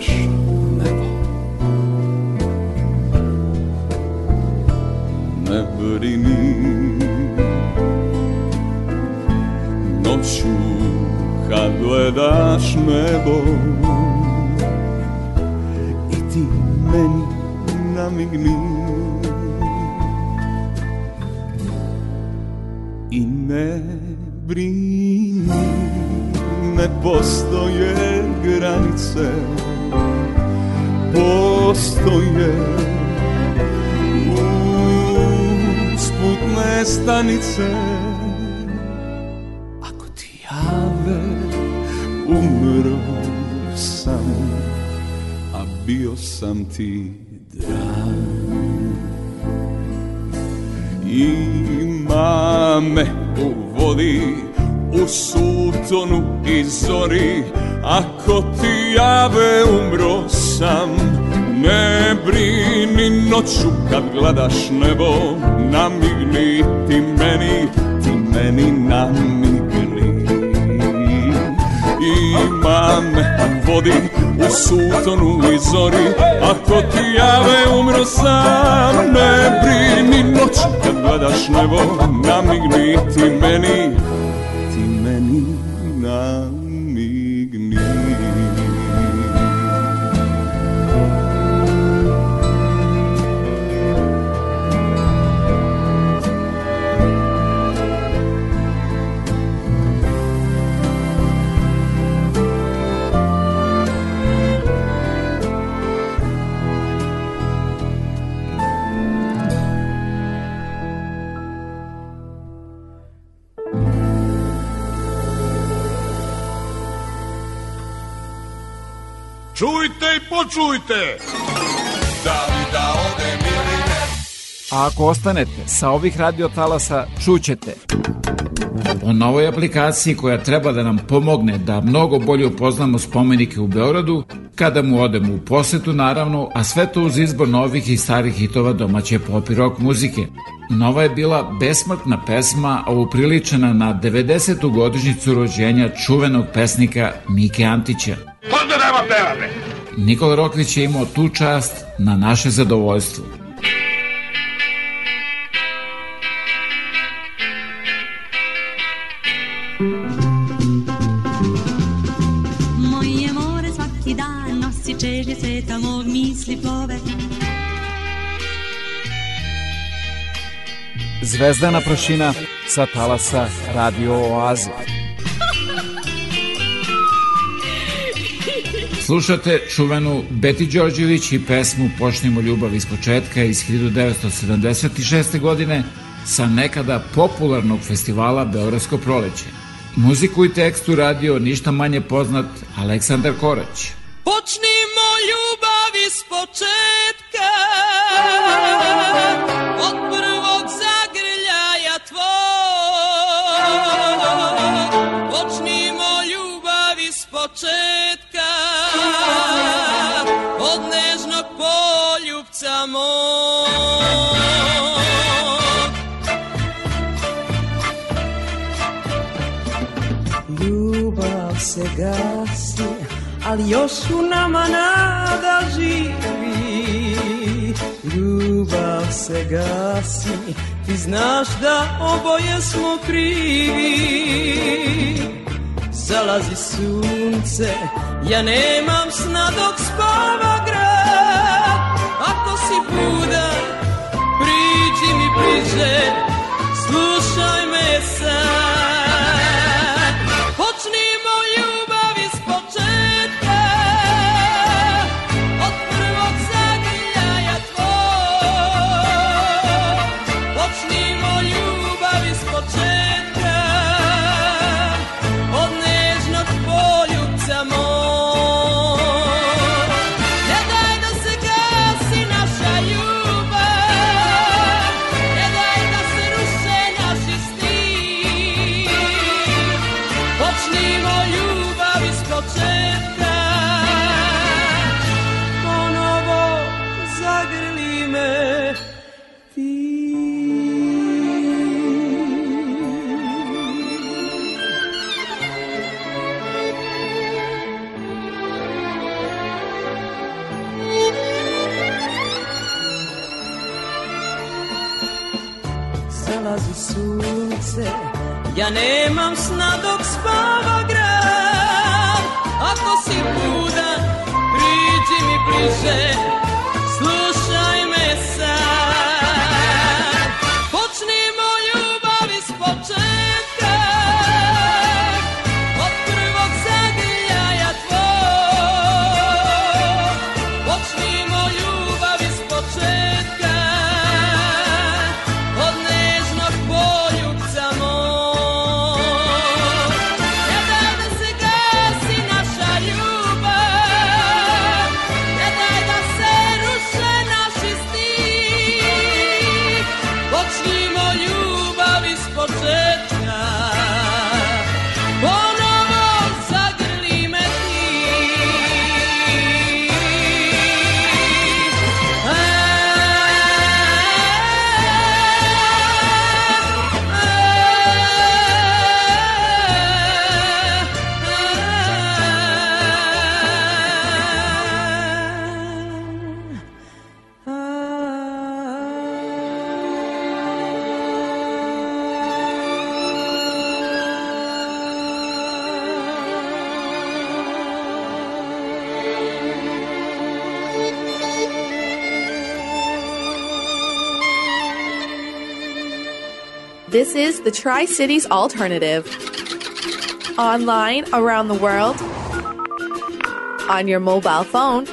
kad stanice Ako ti jave umro sam A bio sam ti drag Ima me u vodi u sutonu i zori. Ako ti jave umro sam. Ne brini noću kad gledaš nebo Namigni u sutonu i zori Ako ti jave umro sam. Ne brini noću kad gledaš nebo Namigni ti meni, počujte! Da li da odem ili ne? A ako ostanete sa ovih radiotalasa, čućete o novoj aplikaciji koja treba da nam pomogne da mnogo bolje upoznamo spomenike u Beogradu, kada mu odemo u posetu naravno, a sve to uz izbor novih i starih hitova domaće pop i rock muzike. Nova je bila besmrtna pesma, a upriličena na 90. godišnjicu rođenja čuvenog pesnika Mike Antića. Onda nema pevame! Nikola Rokvić je imao tu čast na naše zadovoljstvo. Moje more svaki dan nosi čežnje sveta mog misli plove Zvezdana prašina sa talasa Radio Oaze. Slušate čuvenu Beti Đorđević i pesmu Počnimo ljubav iz početka iz 1976. godine sa nekada popularnog festivala Beogradsko proleće. Muziku i tekst uradio ništa manje poznat Aleksandar Korać. Počnimo ljubav iz početka Od prvog zagrljaja tvoj gasi, ali još u nama nada živi. Ljubav se gasi, ti znaš da oboje smo krivi. Zalazi sunce, ja nemam sna dok spava grad. Ako si budan, priđi mi bliže, slušaj me sad. Priđi is the Tri Cities Alternative. Online around the world, on your mobile phone,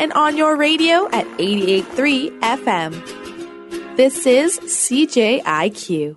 and on your radio at 88.3 FM. This is CJIQ.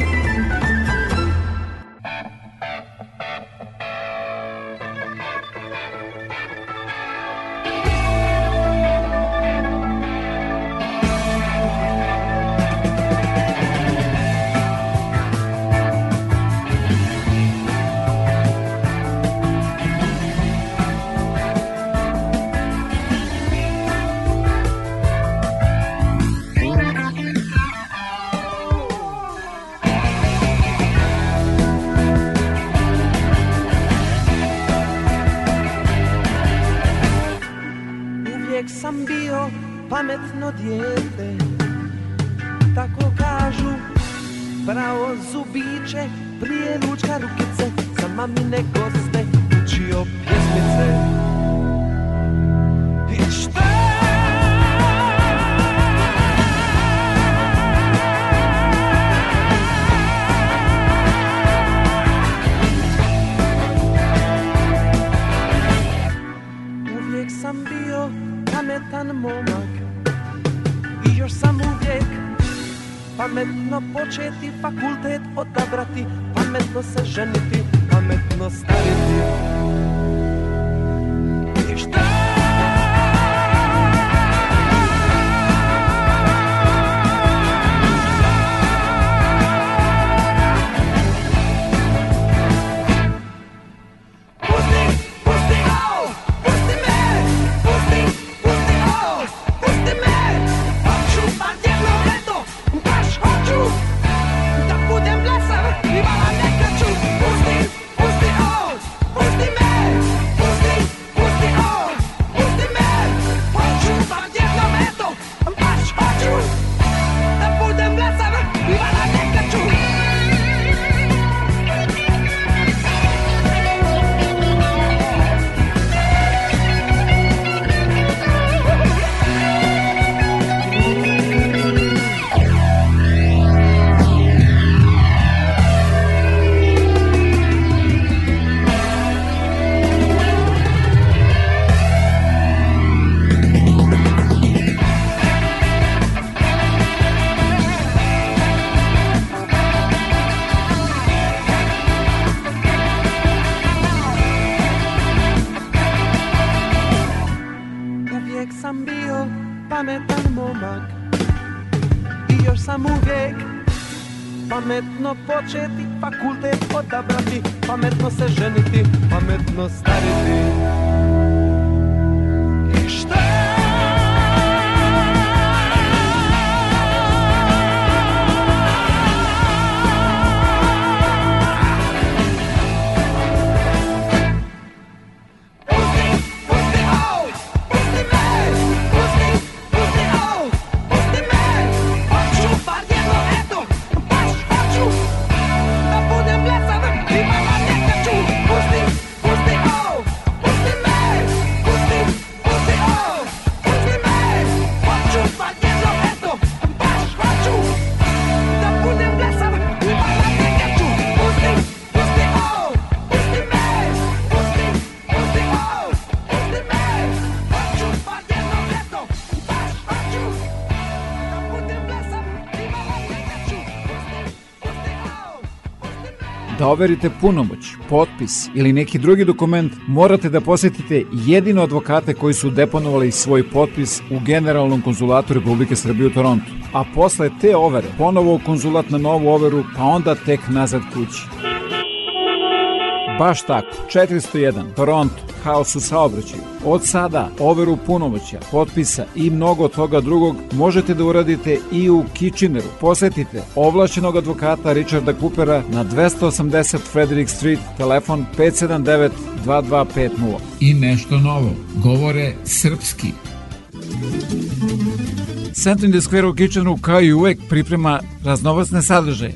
Паметно почети факултет одабрати, паметно се женити, паметно старити. И што? Значи почети, факултет одабрати, паметно се женити, паметно ста overite punomoć, potpis ili neki drugi dokument, morate da posetite jedino advokate koji su deponovali svoj potpis u Generalnom konzulatu Republike Srbije u Torontu. A posle te overe, ponovo u konzulat na novu overu, pa onda tek nazad kući. Baš tako, 401, Toronto, haos u saobraćaju. Od sada overu punomoća, potpisa i mnogo toga drugog možete da uradite i u Kitcheneru. Posetite ovlašćenog advokata Richarda Coopera na 280 Frederick Street, telefon 579 2250. I nešto novo, govore srpski. The Square u Kitcheneru kao i uvek priprema raznovacne sadržaje,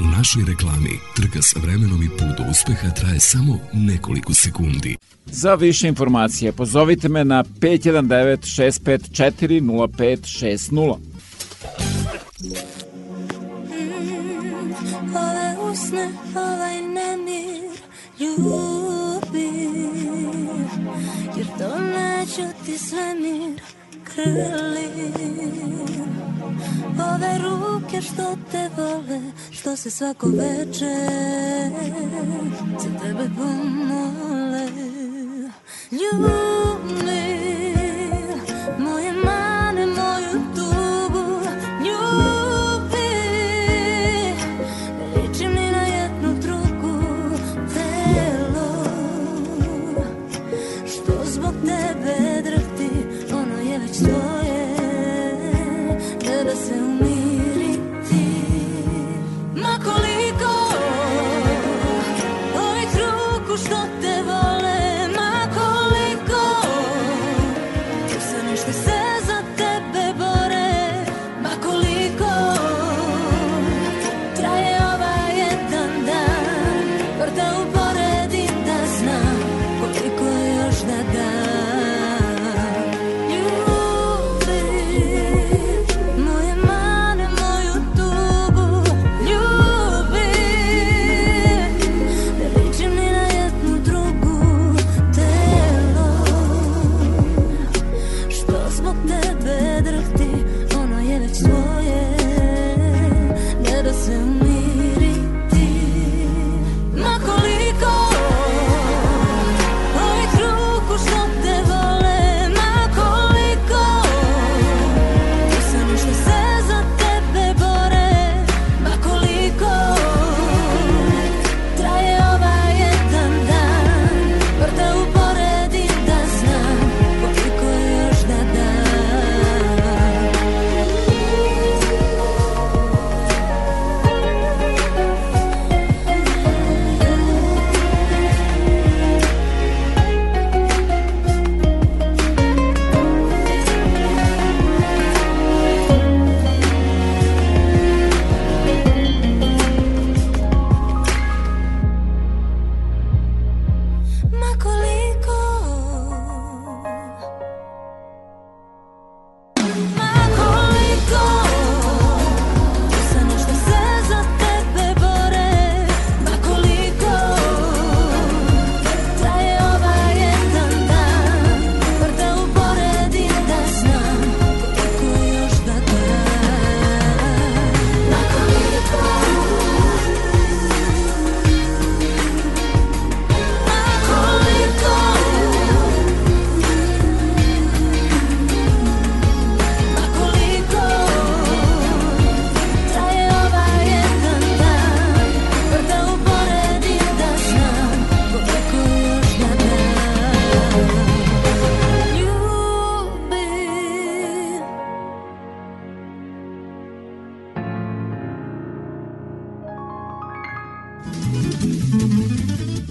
u našoj reklami trka sa vremenom i put do uspeha traje samo nekoliko sekundi. Za više informacije pozovite me na 519 654 0560. Ove usne, ovaj nemir ljubi Jer to neću ti svemir krli Ove ruke što te vole, što se svako veče Za tebe pomole. Ljubim,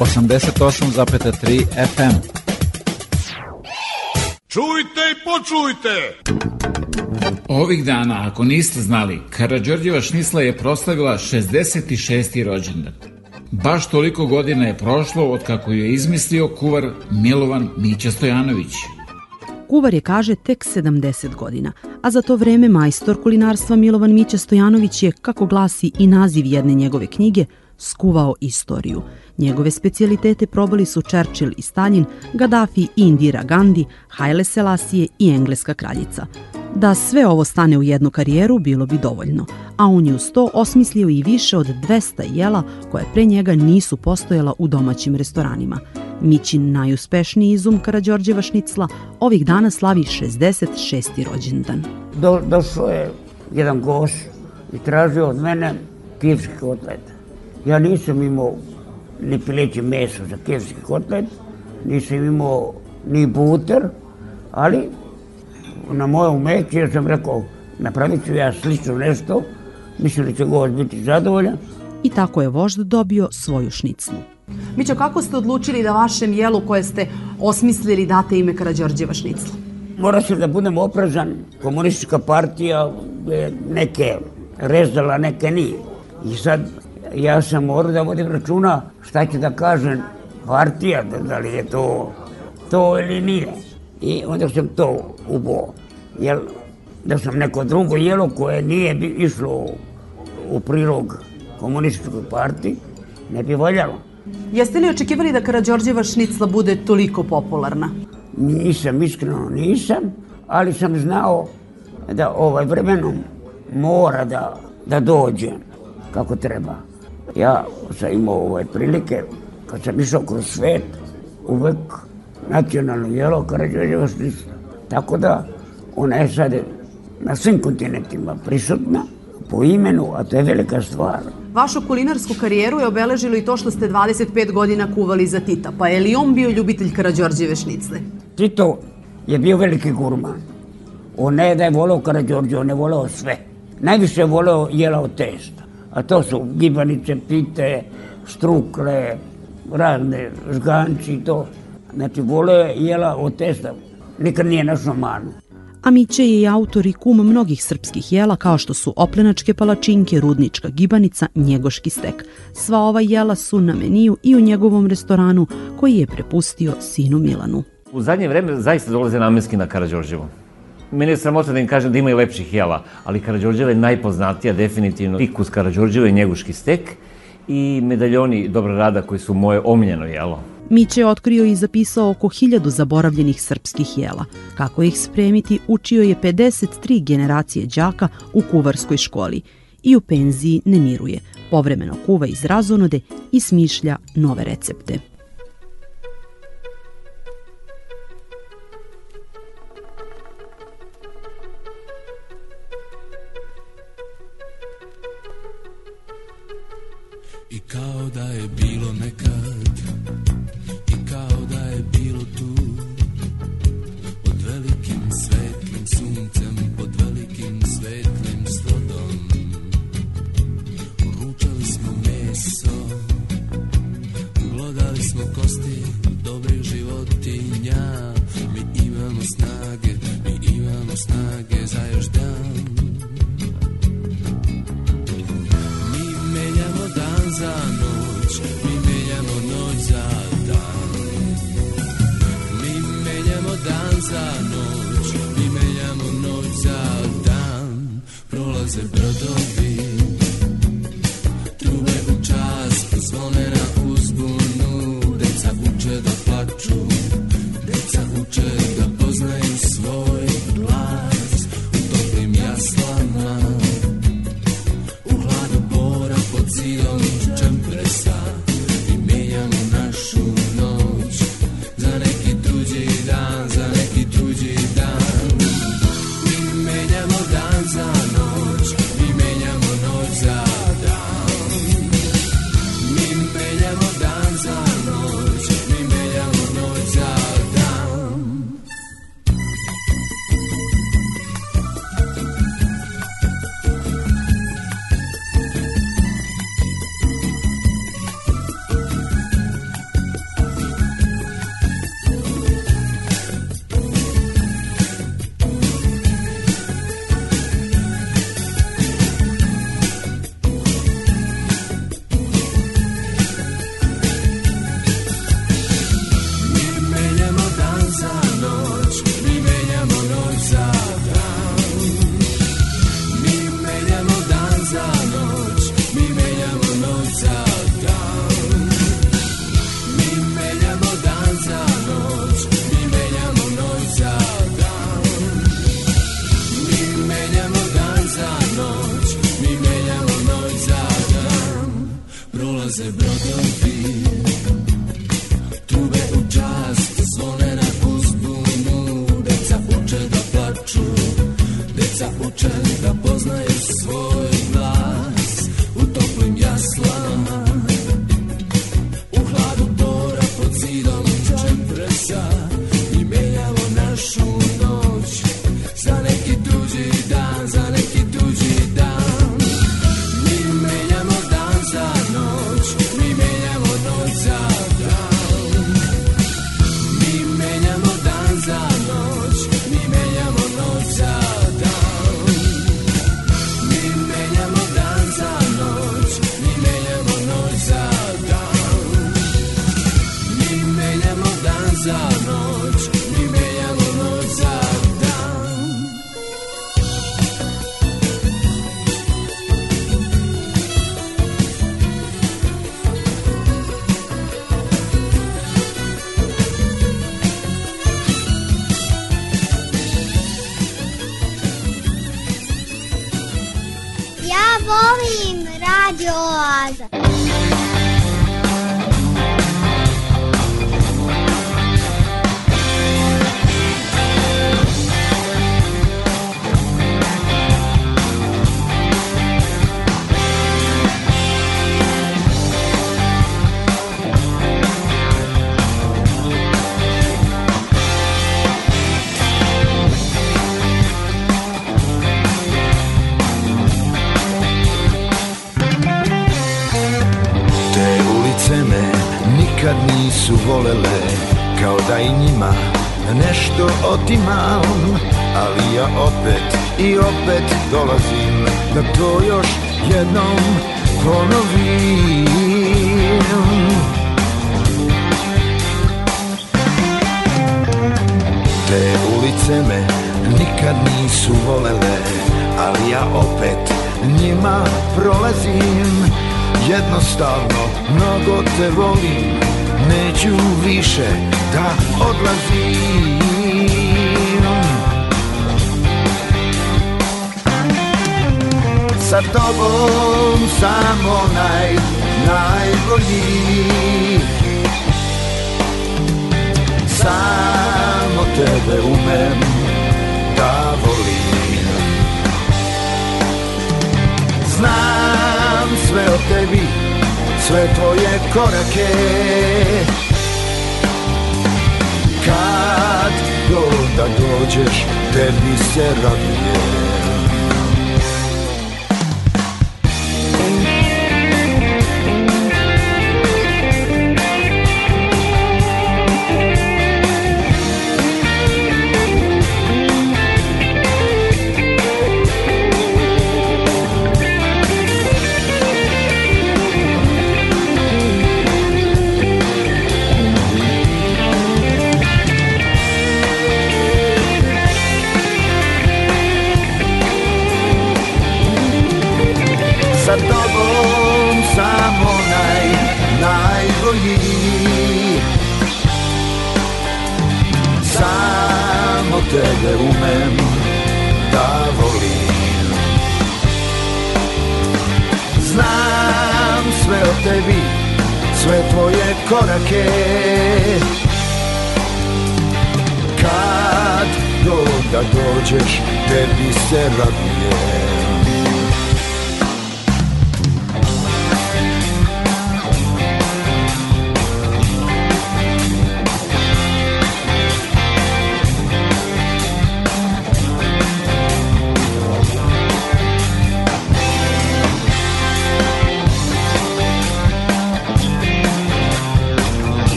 88,3 FM. Čujte i počujte! Ovih dana, ako niste znali, Karadžorđeva šnisla je proslavila 66. rođendan. Baš toliko godina je prošlo od kako ju je izmislio kuvar Milovan Mića Stojanović. Kuvar je, kaže, tek 70 godina, a za to vreme majstor kulinarstva Milovan Mića Stojanović je, kako glasi i naziv jedne njegove knjige, skuvao istoriju. Njegove specijalitete probali su Churchill i Stalin, Gaddafi i Indira Gandhi, Haile Selassie i engleska kraljica. Da sve ovo stane u jednu karijeru bilo bi dovoljno, a on je uz to osmislio i više od 200 jela koje pre njega nisu postojala u domaćim restoranima. Mićin najuspešniji izum Karadžorđeva šnicla ovih dana slavi 66. rođendan. Do, došao je jedan goš i tražio od mene kijevski kotlet. Ja nisam imao ni pileće meso za kijevski kotlet, nisam imao ni buter, ali na moje umeće ja sam rekao napravit ću ja slično nešto, mislim da će gost biti zadovoljan. I tako je vožd dobio svoju šniclu. Mićo, kako ste odlučili da vašem jelu koje ste osmislili date ime Karadžorđeva šnicla? Mora se da budem oprezan, komunistička partija je neke rezala, neke nije. I sad ja sam morao da vodim računa šta će da kažem partija, da, da li je to to ili nije. I onda sam to ubo. Jer da sam neko drugo jelo koje nije bi išlo u prilog komunističkoj partiji, ne bi valjalo. Jeste li očekivali da Karadžorđeva šnicla bude toliko popularna? Nisam, iskreno nisam, ali sam znao da ovaj vremenom mora da, da dođe kako treba. Ja sam imao ovaj prilike, kad sam išao kroz svet, uvek nacionalno jelo Karadžorđeva šnicla. Tako da ona je sad na svim kontinentima prisutna po imenu, a to je velika stvar. Vašu kulinarsku karijeru je obeležilo i to što ste 25 godina kuvali za Tita. Pa je li on bio ljubitelj Karadžorđeve šnicle? Tito je bio veliki gurman. On ne da je voleo Karadžorđe, on je voleo sve. Najviše je voleo jela od testa. A to su gibanice, pite, štrukle, razne žganči i to. Znači, voleo je jela od testa. Nikad nije našao manu. A Miće je i autor i kum mnogih srpskih jela kao što su oplenačke palačinke, rudnička gibanica, njegoški stek. Sva ova jela su na meniju i u njegovom restoranu koji je prepustio sinu Milanu. U zadnje vreme zaista dolaze namenski na Karadžorđevo. Mene je sramota da im kažem da ima i lepših jela, ali Karadžorđeva je najpoznatija definitivno fikus Karadžorđeva i njeguški stek i medaljoni dobra rada koji su moje omiljeno jelo. Miće je otkrio i zapisao oko hiljadu zaboravljenih srpskih jela. Kako ih spremiti, učio je 53 generacije đaka u kuvarskoj školi i u penziji ne miruje. Povremeno kuva iz razonode i smišlja nove recepte. I kao da je bilo nekad. I kao da je bilo tu. Pod velikim svetlim suncem za noć, mi menjamo noć za dan. Prolaze brodovi, otimam Ali ja opet i opet dolazim Da to još jednom ponovim. Te ulice me nikad nisu volele Ali ja opet njima prolazim. Jednostavno mnogo te volim Neću više da odlazim Sa tobom sam onaj najbolji. Samo tebe umem da volim. Znam sve o tebi, sve tvoje korake. Kad god da dođeš, tebi se radujem korake. Kad god da dođeš, tebi se radujem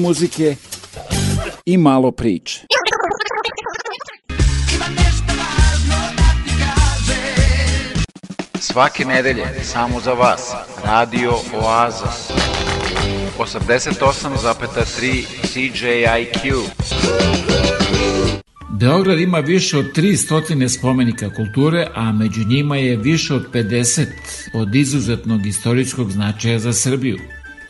muzike i malo priče. Svake nedelje, samo za vas, Radio Oaza. 88,3 CJIQ. Beograd ima više od 300 spomenika kulture, a među njima je više od 50 od izuzetnog istorijskog značaja za Srbiju.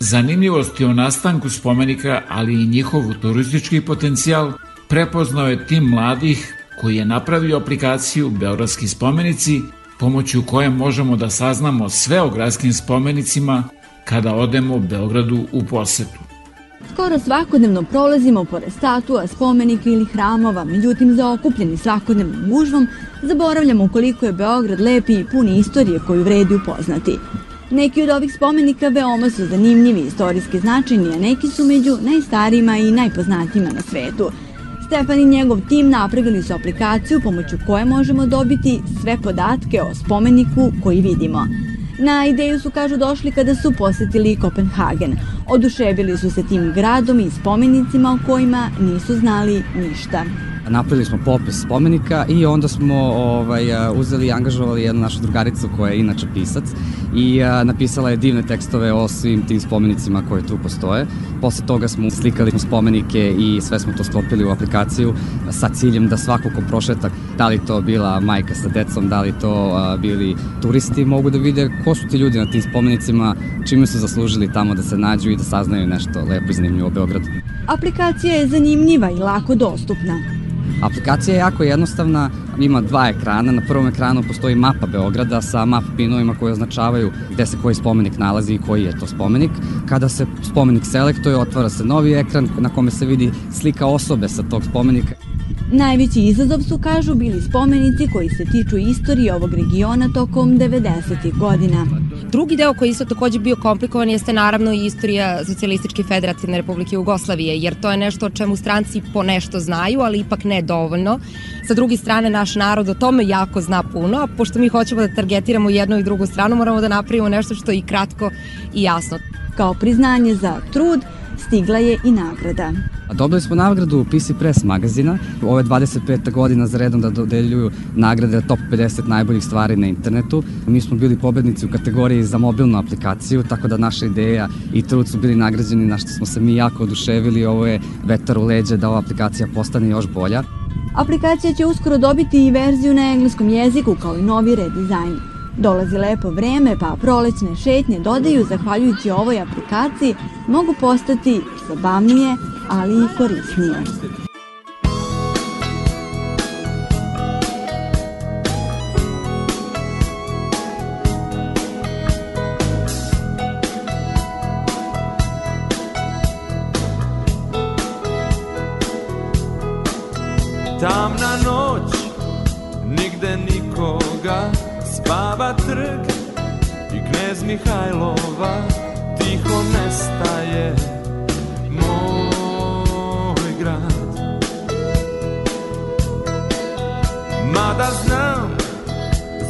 Zanimljivosti o nastanku spomenika, ali i njihov turistički potencijal, prepoznao je tim mladih koji je napravio aplikaciju Beogradski spomenici, pomoću koje možemo da saznamo sve o gradskim spomenicima kada odemo Beogradu u posetu. Skoro svakodnevno prolazimo pored statua, spomenika ili hramova, međutim zaokupljeni svakodnevnom gužvom, zaboravljamo koliko je Beograd lepi i puni istorije koju vredi upoznati. Neki od ovih spomenika veoma su zanimljivi, istorijski značajni, a neki su među najstarijima i najpoznatijima na svetu. Stefan i njegov tim napravili su aplikaciju pomoću koje možemo dobiti sve podatke o spomeniku koji vidimo. Na ideju su, kažu, došli kada su posetili Kopenhagen. Oduševili su se tim gradom i spomenicima o kojima nisu znali ništa. Napravili smo popis spomenika i onda smo ovaj, uzeli i angažovali jednu našu drugaricu koja je inače pisac i a, napisala je divne tekstove o svim tim spomenicima koji tu postoje. Posle toga smo slikali spomenike i sve smo to sklopili u aplikaciju sa ciljem da svako ko prošeta, da li to bila majka sa decom, da li to a, bili turisti, mogu da vide ko su ti ljudi na tim spomenicima, čime su zaslužili tamo da se nađu i da saznaju nešto lepo i zanimljivo o Beogradu. Aplikacija je zanimljiva i lako dostupna. Aplikacija je jako jednostavna, ima dva ekrana. Na prvom ekranu postoji mapa Beograda sa map pinovima koji označavaju gde se koji spomenik nalazi i koji je to spomenik. Kada se spomenik selektuje, otvara se novi ekran na kome se vidi slika osobe sa tog spomenika. Najveći izazov su, kažu, bili spomenici koji se tiču istorije ovog regiona tokom 90. godina. Drugi deo koji isto takođe bio komplikovan jeste naravno i istorija Socijalističke federativne republike Jugoslavije, jer to je nešto o čemu stranci po nešto znaju, ali ipak ne dovoljno. Sa druge strane, naš narod o tome jako zna puno, a pošto mi hoćemo da targetiramo jednu i drugu stranu, moramo da napravimo nešto što je i kratko i jasno. Kao priznanje za trud, stigla je i nagrada. Dobili smo nagradu PC Press magazina. Ovo je 25. godina za redom da dodeljuju nagrade top 50 najboljih stvari na internetu. Mi smo bili pobednici u kategoriji za mobilnu aplikaciju, tako da naša ideja i trud su bili nagrađeni, na što smo se mi jako oduševili. Ovo je vetar u leđe da ova aplikacija postane još bolja. Aplikacija će uskoro dobiti i verziju na engleskom jeziku kao i novi redizajn. Dolazi lepo vreme, pa prolećne šetnje dodaju, zahvaljujući ovoj aplikaciji, mogu postati zabavnije, ali i korisnije. Tamna Spava trg i knez Mihajlova Tiho nestaje. Moj grad. Mada znam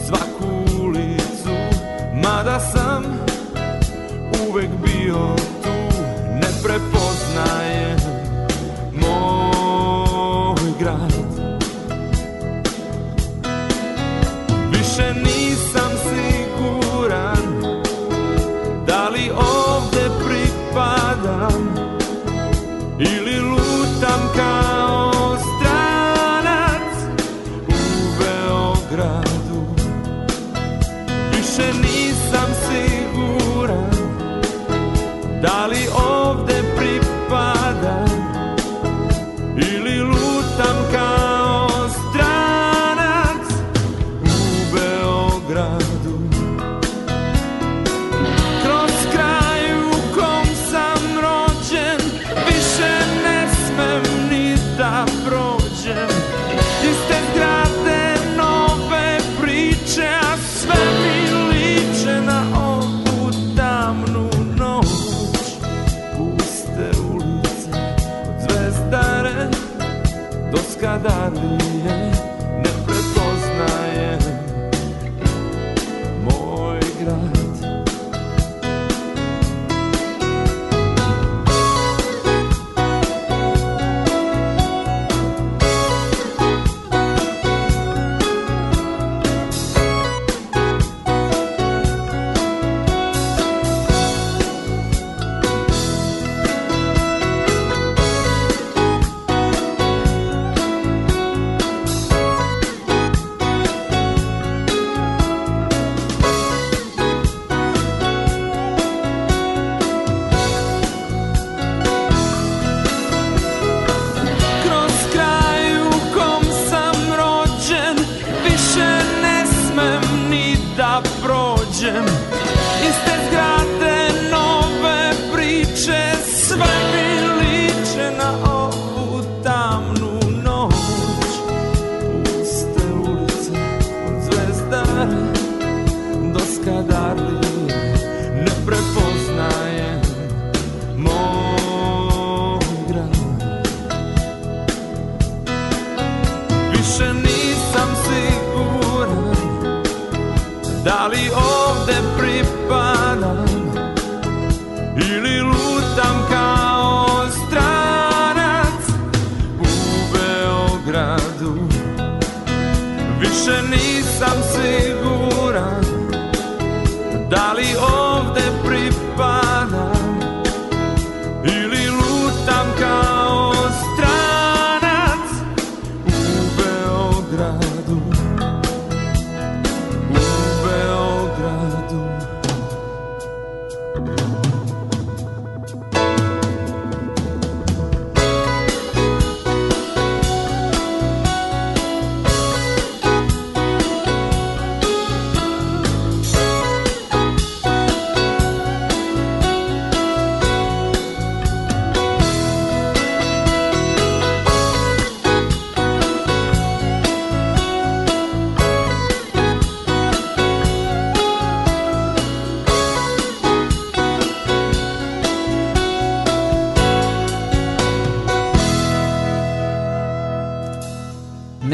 svaku ulicu Mada sam uvek bio tu Ne prepoznajem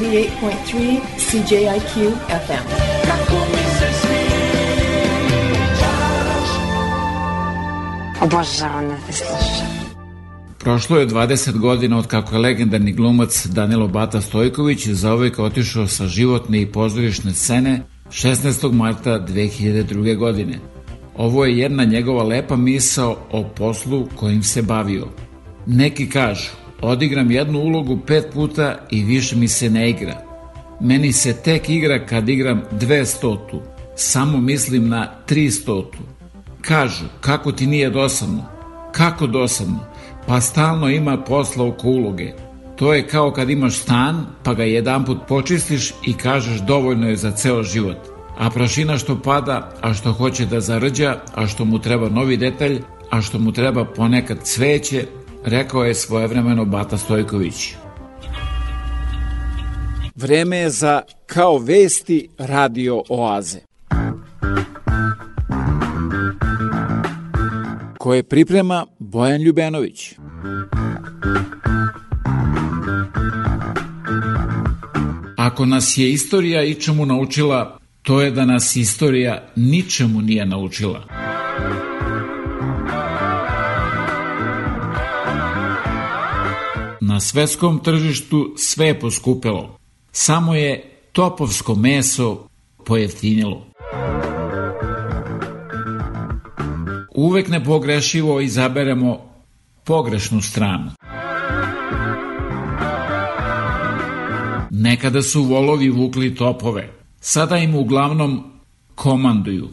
88.3 CJIQ FM. Obožavam da te slušam. Prošlo je 20 godina od kako je legendarni glumac Danilo Bata Stojković zauvek otišao sa životne i pozorišne scene 16. marta 2002. godine. Ovo je jedna njegova lepa misao o poslu kojim se bavio. Neki kažu, odigram jednu ulogu pet puta i više mi se ne igra. Meni se tek igra kad igram dve stotu, samo mislim na tri stotu. Kažu, kako ti nije dosadno? Kako dosadno? Pa stalno ima posla oko uloge. To je kao kad imaš stan, pa ga jedan put počistiš i kažeš dovoljno je za ceo život. A prašina što pada, a što hoće da zarđa, a što mu treba novi detalj, a što mu treba ponekad cveće, rekao je svojevremeno Bata Stojković. Vreme je za Kao vesti radio oaze. koje priprema Bojan Ljubenović. Ako nas je istorija ičemu naučila, to je da nas istorija ničemu nije naučila. Svetskom tržištu sve je poskupelo. Samo je topovsko meso pojeftinilo. Uvek nepogrešivo izaberemo pogrešnu stranu. Nekada su volovi vukli topove, sada im uglavnom komanduju.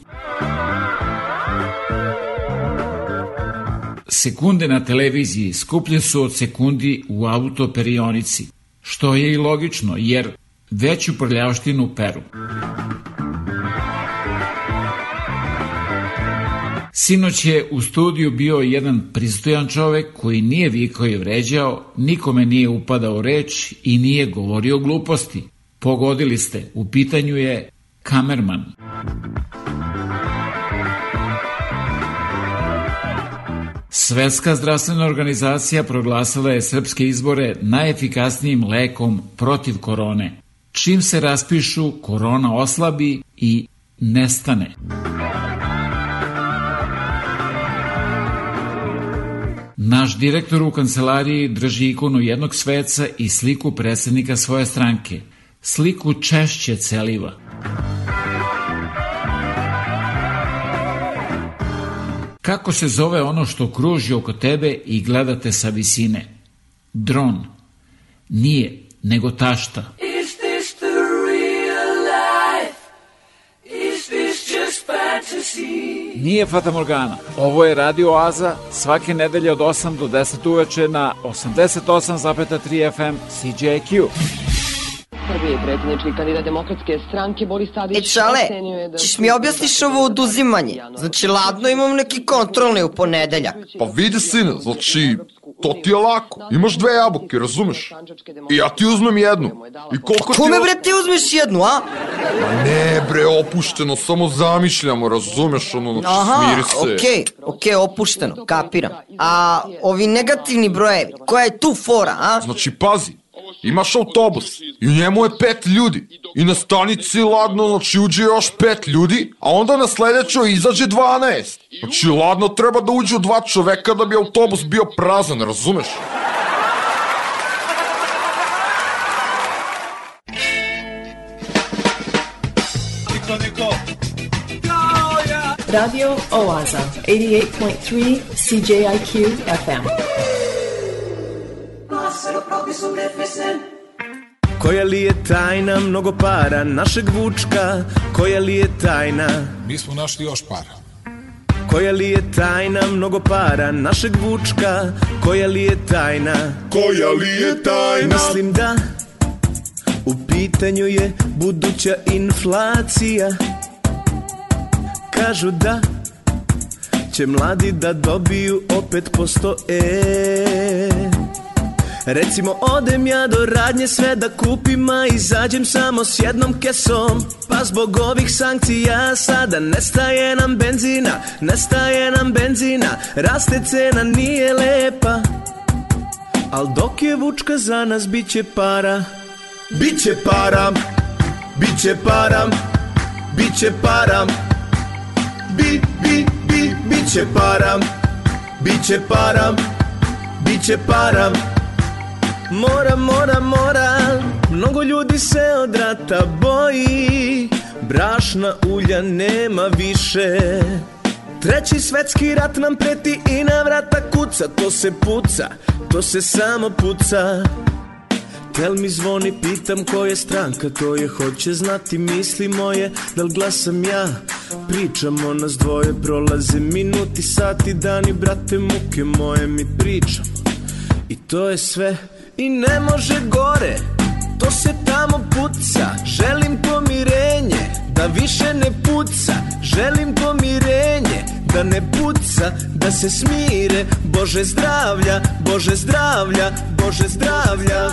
Sekunde na televiziji skuplje su od sekundi u autoperionici, što je i logično jer veću prljavštinu peru. Sinoć je u studiju bio jedan pristojan čovek koji nije vikao i vređao, nikome nije upadao reč i nije govorio gluposti. Pogodili ste, u pitanju je kamerman. Svetska zdravstvena organizacija proglasila je srpske izbore najefikasnijim lekom protiv korone. Čim se raspišu, korona oslabi i nestane. Naš direktor u kancelariji drži ikonu jednog sveca i sliku predsednika svoje stranke. Sliku češće celiva. Kako se zove ono što kruži oko tebe i gledate sa visine? Dron. Nije, nego tašta. Is this the real life? Is this just fantasy? Nije Fata Morgana. Ovo je Radio Oaza svake nedelje od 8 do 10 uveče na 88,3 FM CJQ. Prvi predsjednički kandidat demokratske stranke Boris Tadić E čale, da ćeš mi objasniš ovo oduzimanje? Znači, ladno imam neki kontrolni u ponedeljak. Pa vidi sine, znači, to ti je lako. Imaš dve jabuke, razumeš? I ja ti uzmem jednu. I koliko ti... Kome bre ti uzmeš jednu, a? Ma ne bre, opušteno, samo zamišljamo, razumeš, ono, znači, Aha, smiri se. okej, okej, opušteno, kapiram. A ovi negativni brojevi, koja je tu fora, a? Znači, pazi, imaš autobus i u njemu je pet ljudi. I na stanici ladno, znači uđe još pet ljudi, a onda na sledećoj izađe 12. Znači, ladno treba da uđu dva čoveka da bi autobus bio prazan, razumeš? Radio Oaza, 88.3 CJIQ FM. Koja li je tajna mnogo para našeg vučka? Koja li je tajna? Mi smo našli još para. Koja li je tajna mnogo para našeg vučka? Koja li je tajna? Koja li je tajna? Mislim da u pitanju je buduća inflacija. Kažu da će mladi da dobiju opet po sto e. Recimo odem ja do radnje sve da kupim, a izađem samo s jednom kesom. Pa zbog ovih sankcija sada nestaje nam benzina, nestaje nam benzina. Raste cena, nije lepa. Al dok je vučka za nas bit će para. Biće para, biće para, biće para. Bi, bi, bi, biće para, biće para, biće para Mora, mora, mora, mnogo ljudi se od rata boji. Brašna ulja nema više. Treći svetski rat nam preti i na vrata kuca. To se puca, to se samo puca. Tel mi zvoni, pitam ko je stranka Ko je hoće znati misli moje. Da li glasam ja, pričamo nas dvoje Prolaze minuti, sati, dani Brate, muke moje mi pričamo. I to je sve i ne može gore To se tamo puca. Želim pomirenje Da više ne puca. Želim pomirenje Da ne puca Da se smire. Bože zdravlja Bože zdravlja Bože zdravlja.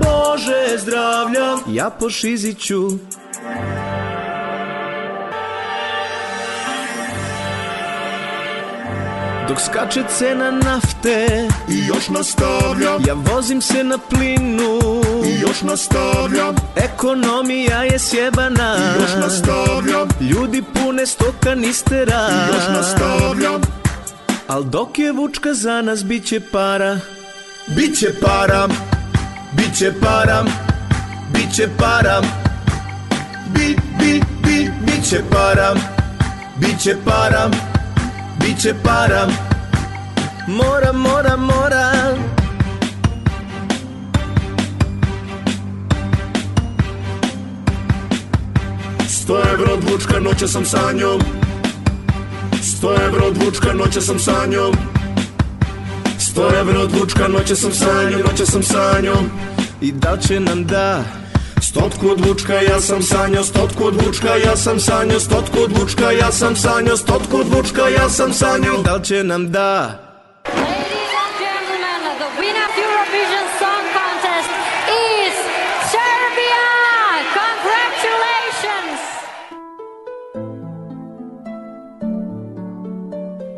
Bože zdravlja. Ja po šiziću Dok skače cena nafte I još nastavljam Ja vozim se na plinu. I još nastavljam Ekonomija je sjebana. I još nastavljam Ljudi pune sto kanistera I još nastavljam Al dok je vučka za nas biće para. Biće para. Biće para. Biće para. Bi, bi, bi, biće para. Biće para Biće para. Mora, mora, mora. Sto evro odvučka, noća sam sa njom. Sto evro odvučka, noća sam sa njom. Sto evro odvučka, noća sam sa njom, noća sam sa njom. I da će nam da Stotku odvučka, ja sam sanjao, stotku odvučka, ja sam sanjao, stotku odvučka, ja sam sanjao, stotku odvučka, ja sam sanjao. Da li će nam da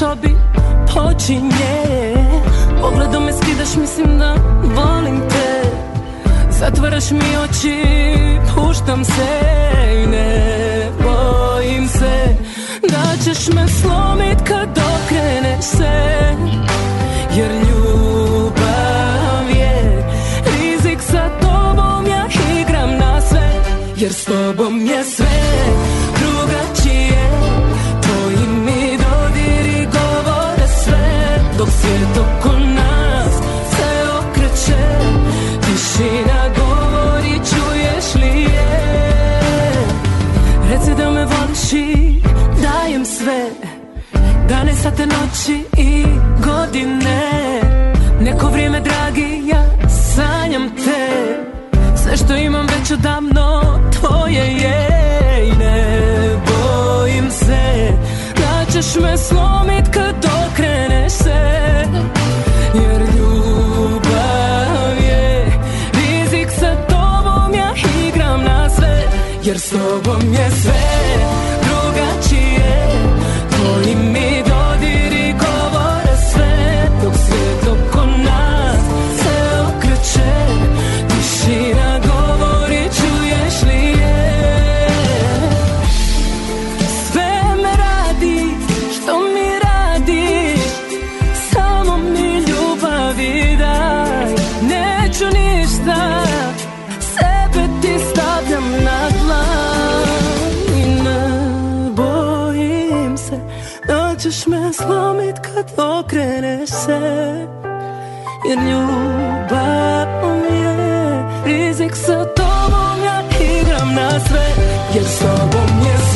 Sobi počinje. Pogledom me skidaš, mislim da volim te. Zatvaraš mi oči, puštam se i ne bojim se. Da ćeš me slomit kad okreneš se Jer ljubav je rizik sa tobom ja igram na sve Jer s tobom je sve Tišina govori čuješ li je? Reci da me voliš i dajem sve. Dane, sate, noći i godine. Neko vrijeme, dragi, ja sanjam te. Sve što imam već odavno tvoje je I ne bojim se. Da ćeš me slomit s kad okreneš se Jer ljubav je rizik. Sa tobom ja igram na sve Jer s tobom je sve